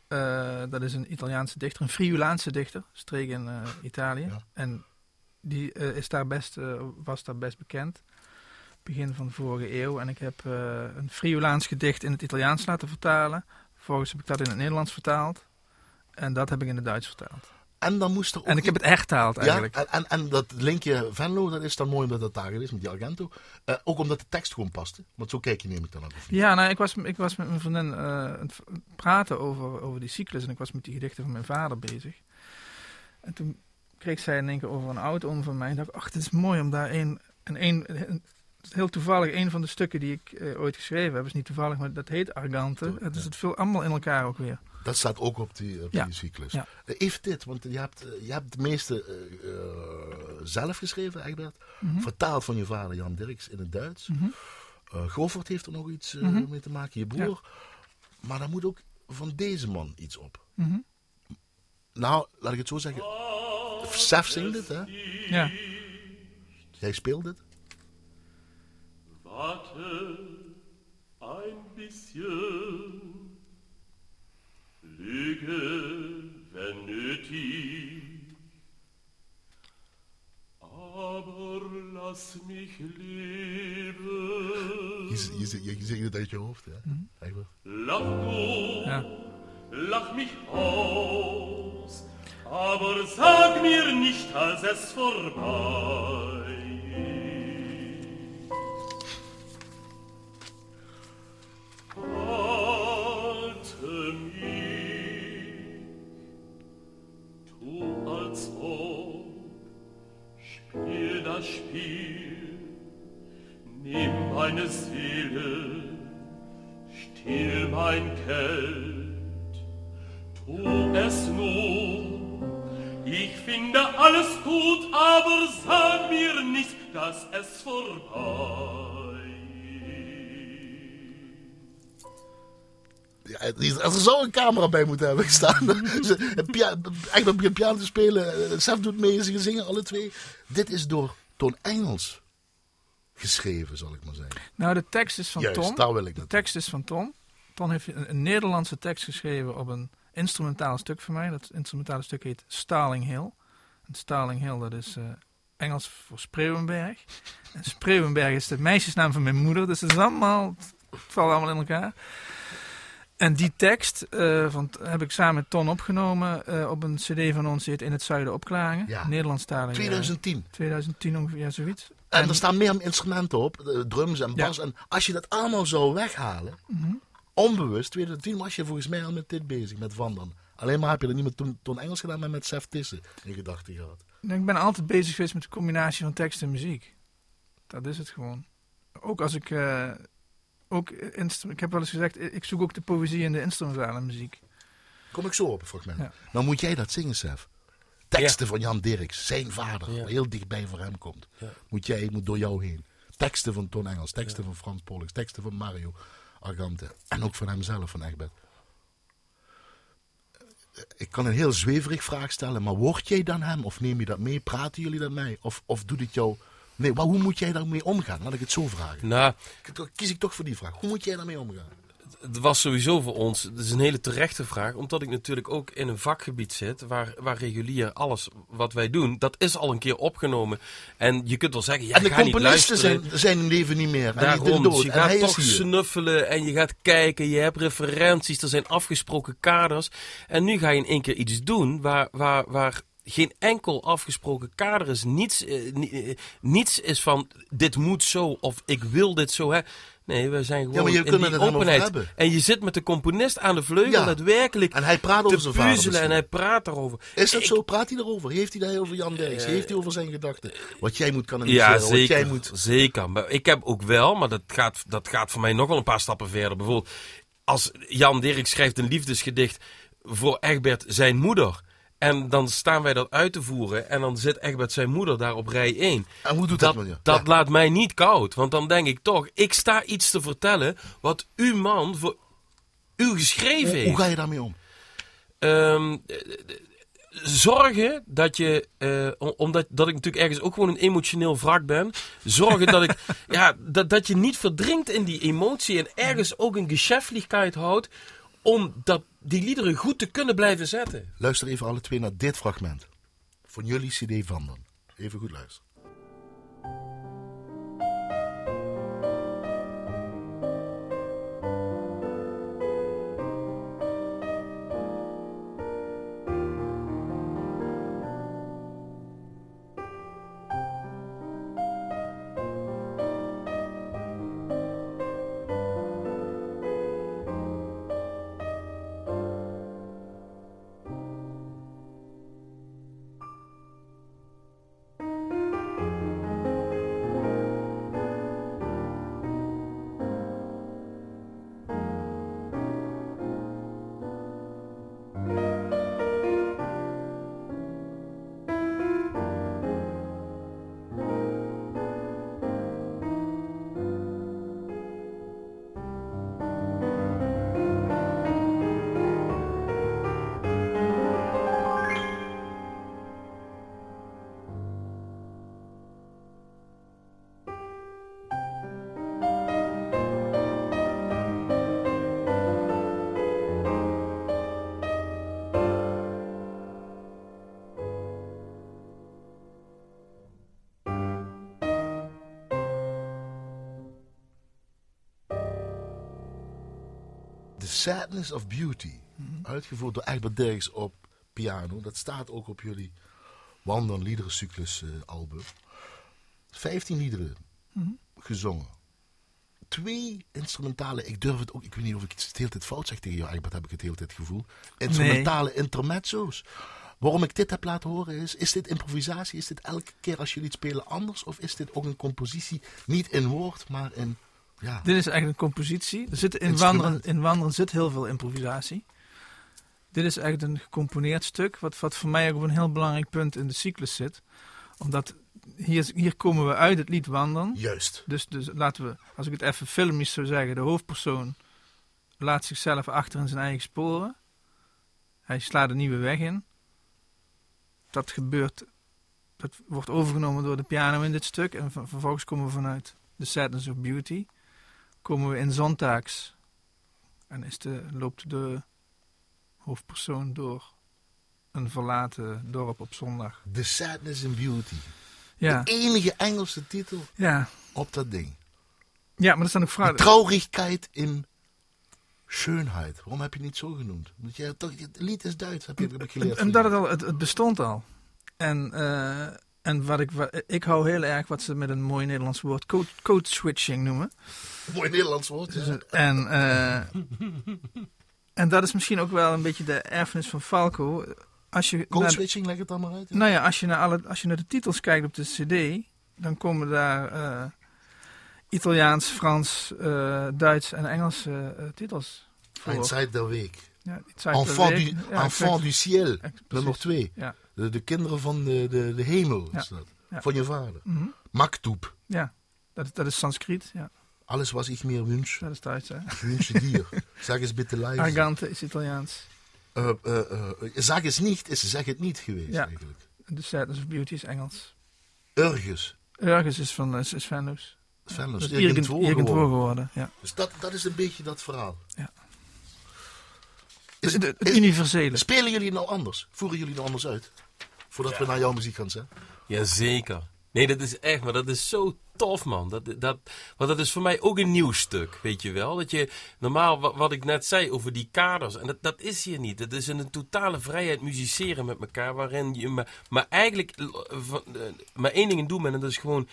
eh, dat is een Italiaanse dichter, een Friulaanse dichter, streek in Italië. Ja. En die is daar best, was daar best bekend, begin van de vorige eeuw. En ik heb een Friulaans gedicht in het Italiaans laten vertalen. Vervolgens heb ik dat in het Nederlands vertaald. En dat heb ik in het Duits vertaald. En dan moest er ook En ik heb het hertaald eigenlijk. Ja, en, en, en dat linkje Venlo, dat is dan mooi omdat dat daar is met die Argento. Eh, ook omdat de tekst gewoon paste. Want zo kijk je neem ik dan ook. Ja, nou, ik was, ik was met mijn vriendin eh, aan het praten over, over die cyclus en ik was met die gedichten van mijn vader bezig. En toen kreeg zij in één keer over een oud oom van mij. En dacht ach, het is mooi om daar een, en een, een- heel toevallig, een van de stukken die ik eh, ooit geschreven heb, is niet toevallig, maar dat heet Argante. Ja. Dus het vult allemaal in elkaar ook weer. Dat staat ook op die, op Ja. die cyclus. Ja. Eh, even dit, want je hebt, eh, je hebt het meeste eh, eh, zelf geschreven, Egbert. Mhm. Vertaald van je vader Jan Dirks in het Duits. Eh Goffert heeft er nog iets eh, Mhm. mee te maken, je broer. Maar daar moet ook van deze man iets op. Mhm. Nou, laat ik het zo zeggen. Sef zingt het, hè? Ja. Jij speelt het. Warte ein bisschen, Je, je, je, je zingt het uit je hoofd, hè? Egbert. Lach du, Ja. lach mich aus, aber sag mir nicht, als es vorbei das Spiel, nimm meine Seele, Still mein Kält, tu es nur. Ich finde alles gut, aber sag mir nicht, dass es vorbei. Ja, als er zo een camera bij moet hebben staan. Op je piano te spelen. eh, Sef doet mee, ze zingen alle twee. Dit is door Toon Engels geschreven, zal ik maar zeggen. Nou, de tekst is van Juist, Tom. daar wil ik De naartoe. tekst is van Tom. Tom heeft een, een Nederlandse tekst geschreven op een instrumentaal stuk van mij. Dat instrumentale stuk heet Starling Hill. En Starling Hill, dat is eh, Engels voor Spreeuwenberg. En Spreeuwenberg is de meisjesnaam van mijn moeder. Dus het is allemaal, het valt allemaal in elkaar. En die tekst eh, van, heb ik samen met Ton opgenomen eh, op een cd van ons, die In het Zuiden opklagen. Ja. Nederlandstalige. 2010. 2010 ongeveer, ja, zoiets. En er staan meer instrumenten op, eh, drums en Ja. bas. En als je dat allemaal zou weghalen, Mhm. onbewust, 2010 was je volgens mij al met dit bezig, met Wandern. Alleen maar heb je dat niet met Toon Engels gedaan, maar met Sef Tissen in gedachten gehad. Ik ben altijd bezig geweest met de combinatie van tekst en muziek. Dat is het gewoon. Ook als ik. eh, ook instru- ik heb wel eens gezegd, ik zoek ook de poëzie in de instrumentale muziek. Kom ik zo op een fragment. Ja. Dan moet jij dat zingen, Sef. Teksten van Jan Dirks, zijn vader, Ja. heel dichtbij voor hem komt. Ja. Moet jij, moet door jou heen. Teksten van Toon Engels, teksten van Frans Pollux, teksten van Mario Argante. En ook van hemzelf, van Egbert. Eh, Ik kan een heel zweverig vraag stellen, maar word jij dan hem? Of neem je dat mee? Praten jullie dat mee? Of, of doet het jou... Nee, maar hoe moet jij daarmee omgaan? Laat ik het zo vragen. Nou, kies ik toch voor die vraag. Hoe moet jij daarmee omgaan? het was sowieso voor ons, het is een hele terechte vraag, omdat ik natuurlijk ook in een vakgebied zit waar, waar regulier alles wat wij doen, dat is al een keer opgenomen. En je kunt wel zeggen, ja, en de ga niet componisten luisteren. zijn, zijn in leven niet meer. En Daarom, dus dood. je en gaat toch snuffelen en je gaat kijken, je hebt referenties, er zijn afgesproken kaders. En nu ga je in één keer iets doen waar, waar, waar geen enkel afgesproken kader is. Niets, eh, eh, niets is van, dit moet zo of ik wil dit zo. Hè. Nee, we zijn gewoon in die openheid. En je zit met de componist aan de vleugel Ja. daadwerkelijk En hij praat over zijn vader puzzelen en hij praat daarover. Is dat Ik- zo? Praat hij erover? Heeft hij daar over Jan Derks? Heeft hij over zijn gedachten? Wat jij moet kanaliseren, Ja, wat zeker. jij moet... Zeker. Maar ik heb ook wel, maar dat gaat, dat gaat voor mij nog wel een paar stappen verder. Bijvoorbeeld, als Jan Dirk schrijft een liefdesgedicht voor Egbert zijn moeder. En dan staan wij dat uit te voeren. En dan zit Egbert zijn moeder daar op rij 1. En hoe doet dat, Dat, dat Ja. laat mij niet koud. Want dan denk ik toch, ik sta iets te vertellen wat uw man voor u geschreven Hoe, heeft. hoe ga je daarmee om? Ehm, eh, eh, zorgen dat je, eh, om- omdat dat ik natuurlijk ergens ook gewoon een emotioneel wrak ben, zorgen dat ik, ja, dat, dat je niet verdrinkt in die emotie en ergens ook een geschäftlichkeit houdt om dat, die liederen goed te kunnen blijven zetten. Luister even alle twee naar dit fragment. Van jullie CD van dan. Even goed luisteren. Sadness of Beauty. Uitgevoerd door Egbert Dirks op piano. Dat staat ook op jullie Wandern Liederencyclus eh, album. 15 liederen gezongen. Twee instrumentale, ik durf het ook, ik weet niet of ik het de hele tijd fout zeg tegen jou, Egbert, heb ik het de hele tijd het gevoel. Instrumentale intermezzo's. Waarom ik dit heb laten horen is, is dit improvisatie? Is dit elke keer als jullie het spelen anders? Of is dit ook een compositie, niet in woord, maar in, ja... Dit is eigenlijk een compositie. Er zit in, wandelen, in wandelen zit heel veel improvisatie. Dit is echt een gecomponeerd stuk, wat, wat voor mij ook op een heel belangrijk punt in de cyclus zit. Omdat hier, hier komen we uit het lied wandelen. Juist. Dus, dus laten we, als ik het even filmisch zou zeggen, de hoofdpersoon laat zichzelf achter in zijn eigen sporen. Hij slaat een nieuwe weg in. Dat gebeurt, dat wordt overgenomen door de piano in dit stuk. En ver- vervolgens komen we vanuit The Sadness of Beauty. Komen we in Zondaags. En is de, loopt de hoofdpersoon door een verlaten dorp op zondag. The Sadness and Beauty. Ja, De enige Engelse titel ja. op dat ding. ja maar er staan ook vragen. traurigheid in Schönheid. Waarom heb je het niet zo genoemd? Want jij, toch, het lied is Duits, heb je heb ik geleerd. Omdat het al, het, het bestond al. En, eh, en wat ik, ik hou heel erg wat ze met een mooi Nederlands woord code, code switching noemen. Mooi Nederlands woord. ja. En, eh, en dat is misschien ook wel een beetje de erfenis van Falco. Als je Code naar- switching, leg het dan maar uit. ja. Nou ja, als je, naar alle, als je naar de titels kijkt op de CD, dan komen daar eh, Italiaans, Frans, eh, Duits en Engelse titels voor. Eind der week. Ja, Enfant, Week. du, Ja, enfant exact. du ciel. Nummer. Ja. De, de kinderen van de, de, de hemel is dat. Ja. Van je vader. Maktub. Ja, dat, is- dat is Sanskriet. Ja, Alles was ik meer wünsche. dat is Duits. Hè? Ik wünsche dir. Zeg eens bitte leise. Argante is Italiaans. Eh, eh, zeg eens niet, is zeg het niet geweest Ja. eigenlijk. The Sadness of Beauty is Engels. Ergens. Urgus is van is, is. Venus. Dat is Irgendwo irgendwo, irgendwo geworden. geworden. Ja. Dus dat, dat is een beetje dat verhaal. Ja. Is- Het, het, het is- universele. Spelen jullie nou anders? Voeren jullie nou anders uit? Voordat we naar jouw muziek gaan zetten. Jazeker. Nee, dat is echt, maar dat is zo tof, man. Dat, dat, want dat is voor mij ook een nieuw stuk, weet je wel. Dat je, normaal, wat, wat ik net zei over die kaders, en dat, dat is hier niet. Het is een totale vrijheid musiceren met elkaar, waarin je maar, maar eigenlijk eh, maar één ding doen bent, en dat is gewoon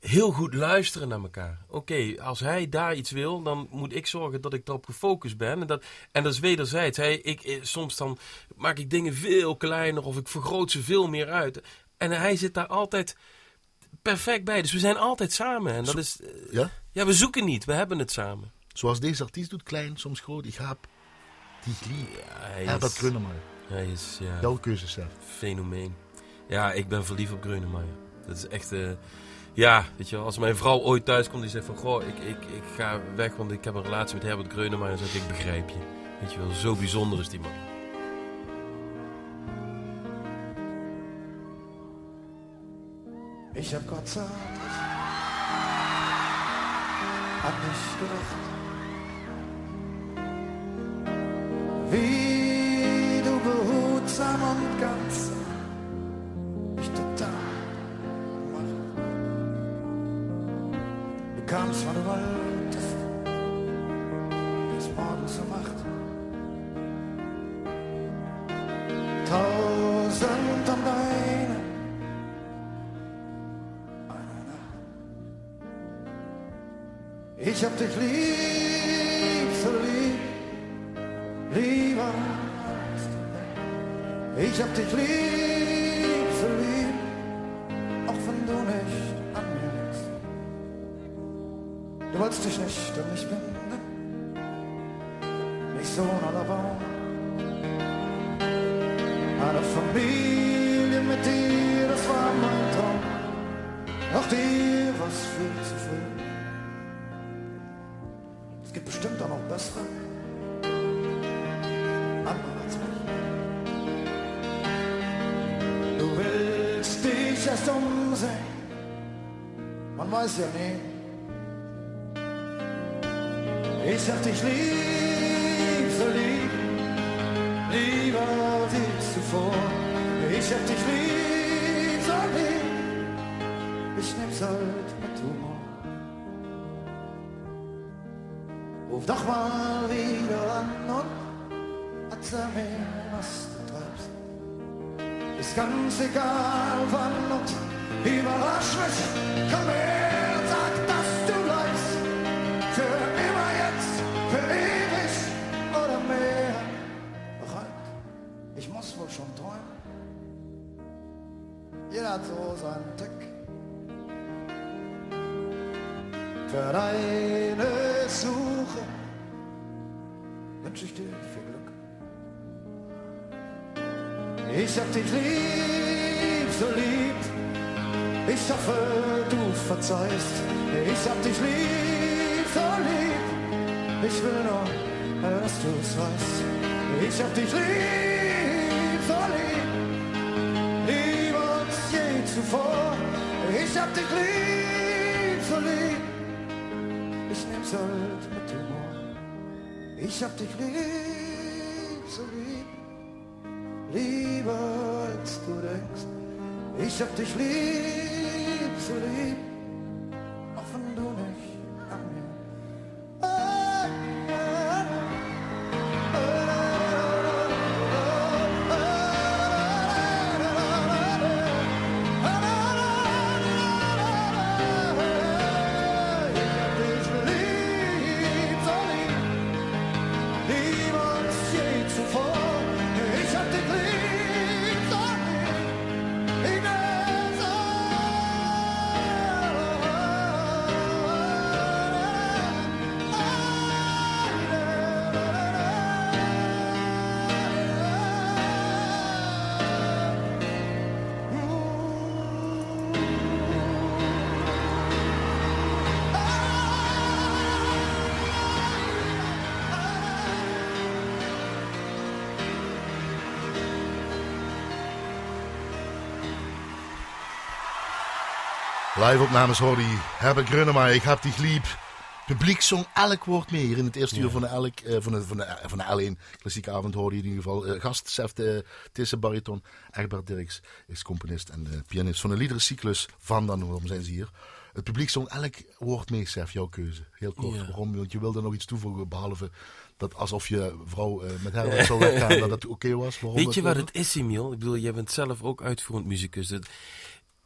heel goed luisteren naar elkaar. Oké, als hij daar iets wil, dan moet ik zorgen dat ik daarop gefocust ben. En dat, en dat is wederzijds. Hij, ik, eh, soms dan maak ik dingen veel kleiner of ik vergroot ze veel meer uit. En hij zit daar altijd perfect bij. Dus we zijn altijd samen. En dat is, eh, Ja? ja, we zoeken niet, we hebben het samen. Zoals deze artiest doet, klein, soms groot. Ik heb die lief. Ja, hij Herbert is, Grönemeyer. hij is ja, Jouw keuze, fenomeen. Ja, ik ben verliefd op Grönemeyer. Dat is echt... eh, ja, weet je wel, als mijn vrouw ooit thuis komt die zegt van... Goh, ik, ik, ik ga weg, want ik heb een relatie met Herbert Grönemeyer. Dan zeg ik, ik begrijp je. Weet je wel, zo bijzonder is die man. Ich hab Gott an dich gedacht. Wie du behutsam und ganz Ich hab dich lieb, so lieb, lieber. Ich hab dich lieb, so lieb, auch wenn du nicht an mir liegst. Du wolltest dich nicht um mich binden, erst umsehen. Man weiß ja nie. Ich hab dich lieb, so lieb. Lieber wie zuvor. Ich hab dich lieb, so lieb. Ich nehm's halt mit Humor. Ruf doch mal wieder an und erzähl mir, was. Ist ganz egal wann und überrasch mich. Komm her, sag, dass du bleibst. Für immer jetzt, für ewig oder mehr. Doch halt, ich muss wohl schon träumen. Jeder hat so seinen Tick. Für deine Suche wünsche ich dir viel Glück. Ich hab dich lieb, so lieb. Ich hoffe, du verzeihst. Ich hab dich lieb, so lieb. Ich will nur, dass du es weißt. Ich hab dich lieb, so lieb. Lieber als je zuvor. Ich hab dich lieb, so lieb. Ich nehm's halt mit Humor. Ich hab dich lieb, Ich hab dich lieb, so lieb. Live-opnames hoorde je. Herbert Grönemeyer, ik heb die liep. Publiek zong elk woord mee. Hier in het eerste uur van de, elk, eh, van, de, van, de, van de L1 klassieke avond hoorde je in ieder geval. Uh, gast Sef de Tisse bariton. Egbert Dirks is componist en uh, pianist van de liederencyclus Van Dan. Waarom zijn ze hier? Het publiek zong elk woord mee, Sef. Jouw keuze. Heel kort. Ja. Waarom? Want je wilde nog iets toevoegen behalve dat alsof je vrouw uh, met Herbert zou weggaan dat het oké okay was. Waarom Weet je wat het is, Emiel? Ik bedoel, jij bent zelf ook uitvoerend muzikus. Dat,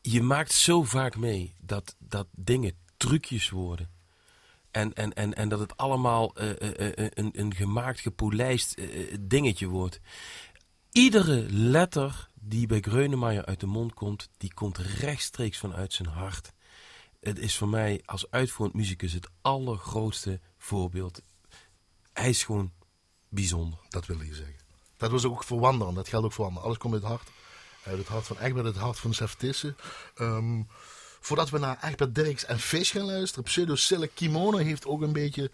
je maakt zo vaak mee dat, dat dingen trucjes worden. En, en, en, en dat het allemaal uh, uh, uh, een, een gemaakt, gepolijst dingetje wordt. Iedere letter die bij Greunemeyer uit de mond komt, die komt rechtstreeks vanuit zijn hart. Het is voor mij als uitvoerend muzikus het allergrootste voorbeeld. Hij is gewoon bijzonder. Dat wil je zeggen. Dat was ook voor wandelen. Dat geldt ook voor wandelen. Alles komt uit het hart. Uit het hart van Egbert, het hart van Sef Tissen. Um, voordat we naar Egbert Dirks en Fish gaan luisteren. Pseudo Silk Kimono heeft ook een beetje...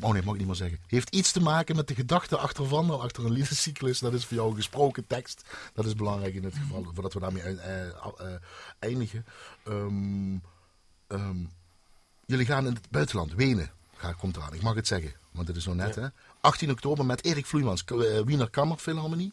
Oh nee, mag ik niet meer zeggen. Heeft iets te maken met de gedachte achter Wandel, achter een liedercyclus. Dat is voor jou een gesproken tekst. Dat is belangrijk in dit geval, voordat we daarmee uh, uh, eindigen. Um, um, jullie gaan in het buitenland, Wenen, Ga, komt eraan. Ik mag het zeggen, want het is zo net. Ja. Hè? 18 oktober met Erik Vloeimans, Wiener Kammerphilharmonie.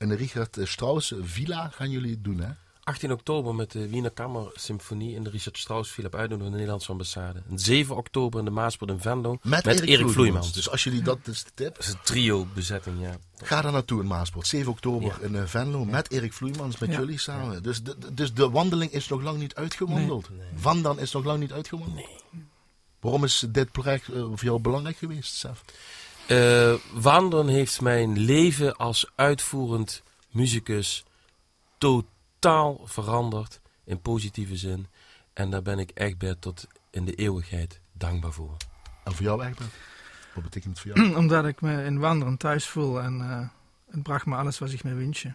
En de Richard Strauss Villa gaan jullie het doen, hè? 18 oktober met de Wiener Kammer Symfonie in de Richard Strauss Villa op uitnodiging van de Nederlandse ambassade. En 7 oktober in de Maaspoort in Venlo met, met Erik, Erik Vloeimans. Dus als jullie dat is de tip. Dat is een trio bezetting, ja. Ga daar naartoe in Maaspoort. 7 oktober ja. in uh, Venlo ja. met Erik Vloeimans, met ja. jullie samen. Dus, de, dus de wandeling is nog lang niet uitgewandeld. Nee. Nee. Van dan is nog lang niet uitgewandeld. Nee. Waarom is dit project uh, voor jou belangrijk geweest, Sef? Uh, wandelen heeft mijn leven als uitvoerend muzikus totaal veranderd in positieve zin. En daar ben ik Egbert tot in de eeuwigheid dankbaar voor. En voor jou Egbert? Wat betekent het voor jou? Omdat ik me in wandelen thuis voel en uh, het bracht me alles wat ik me wensje.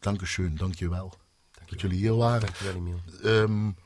Dankeschön, dankjewel. Dank dat jullie hier waren. Dankjewel Emiel. Um,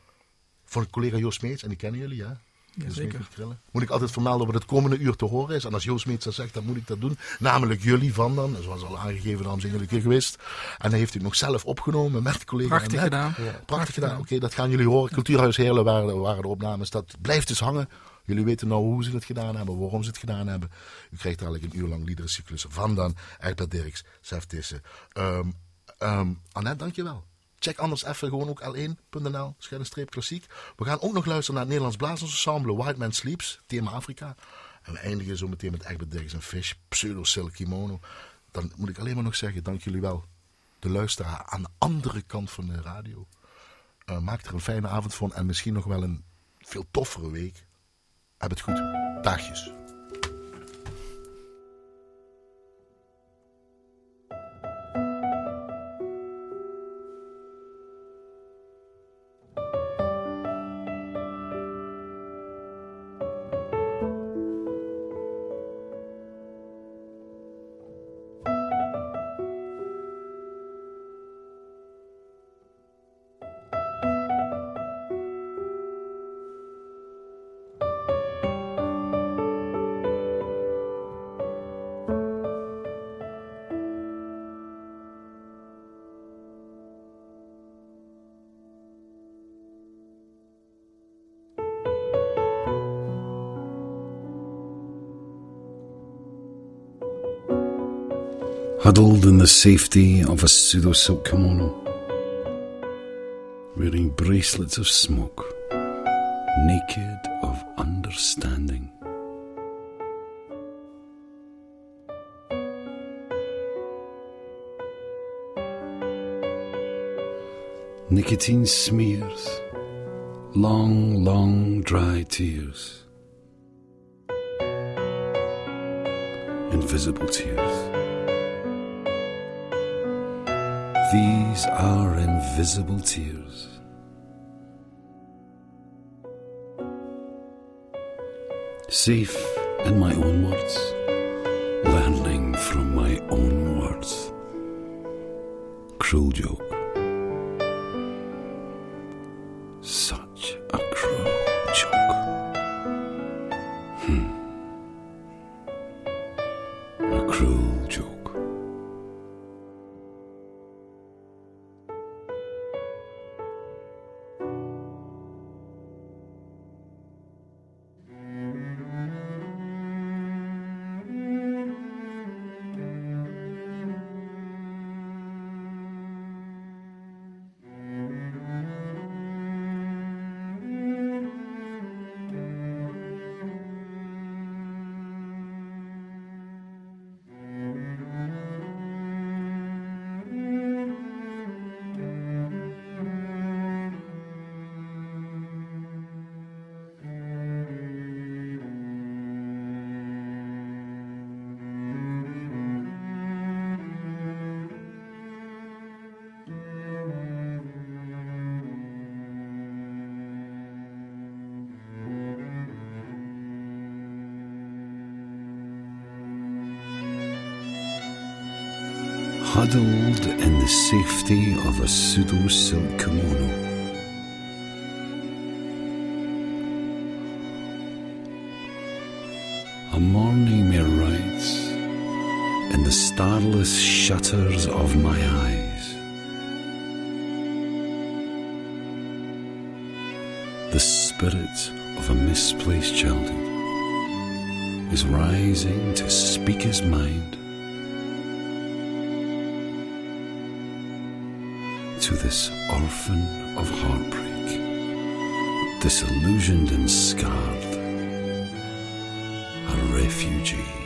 van collega Joost Meets, en die kennen jullie ja? Ja, zeker. Moet ik altijd vermelden wat het komende uur te horen is. En als Joost Meets dat zegt, dan moet ik dat doen. Namelijk jullie van dan. Zoals al aangegeven, daarom zijn jullie keer geweest. En dan heeft u het nog zelf opgenomen met collega. Prachtig gedaan. Ja. Prachtig, Prachtig gedaan. Oké, okay, dat gaan jullie horen. Cultuurhuis Heerlen waren, waren de opnames. Dat blijft dus hangen. Jullie weten nou hoe ze het gedaan hebben, waarom ze het gedaan hebben. U krijgt eigenlijk een uur lang liederencyclus van dan Egbert Dirks, Sef Tissen. Um, um, Annette, dankjewel. Check anders even gewoon ook l1.nl, schuine klassiek. We gaan ook nog luisteren naar het Nederlands Blazersensemble White Man Sleeps, thema Afrika. En we eindigen zo meteen met Egbert Dirks en Fish, Pseudo Silk Kimono. Dan moet ik alleen maar nog zeggen, dank jullie wel. De luisteraar aan de andere kant van de radio. Uh, maak er een fijne avond van en misschien nog wel een veel toffere week. Heb het goed. Dagjes. Huddled in the safety of a pseudo silk kimono, wearing bracelets of smoke, naked of understanding. Nicotine smears, long, long dry tears, invisible tears. These are invisible tears. Safe in my own words, learning from my own words. Cruel joke. Huddled in the safety of a pseudo silk kimono. A morning may writes in the starless shutters of my eyes. The spirit of a misplaced childhood is rising to speak his mind this orphan of heartbreak, disillusioned and scarred, a refugee.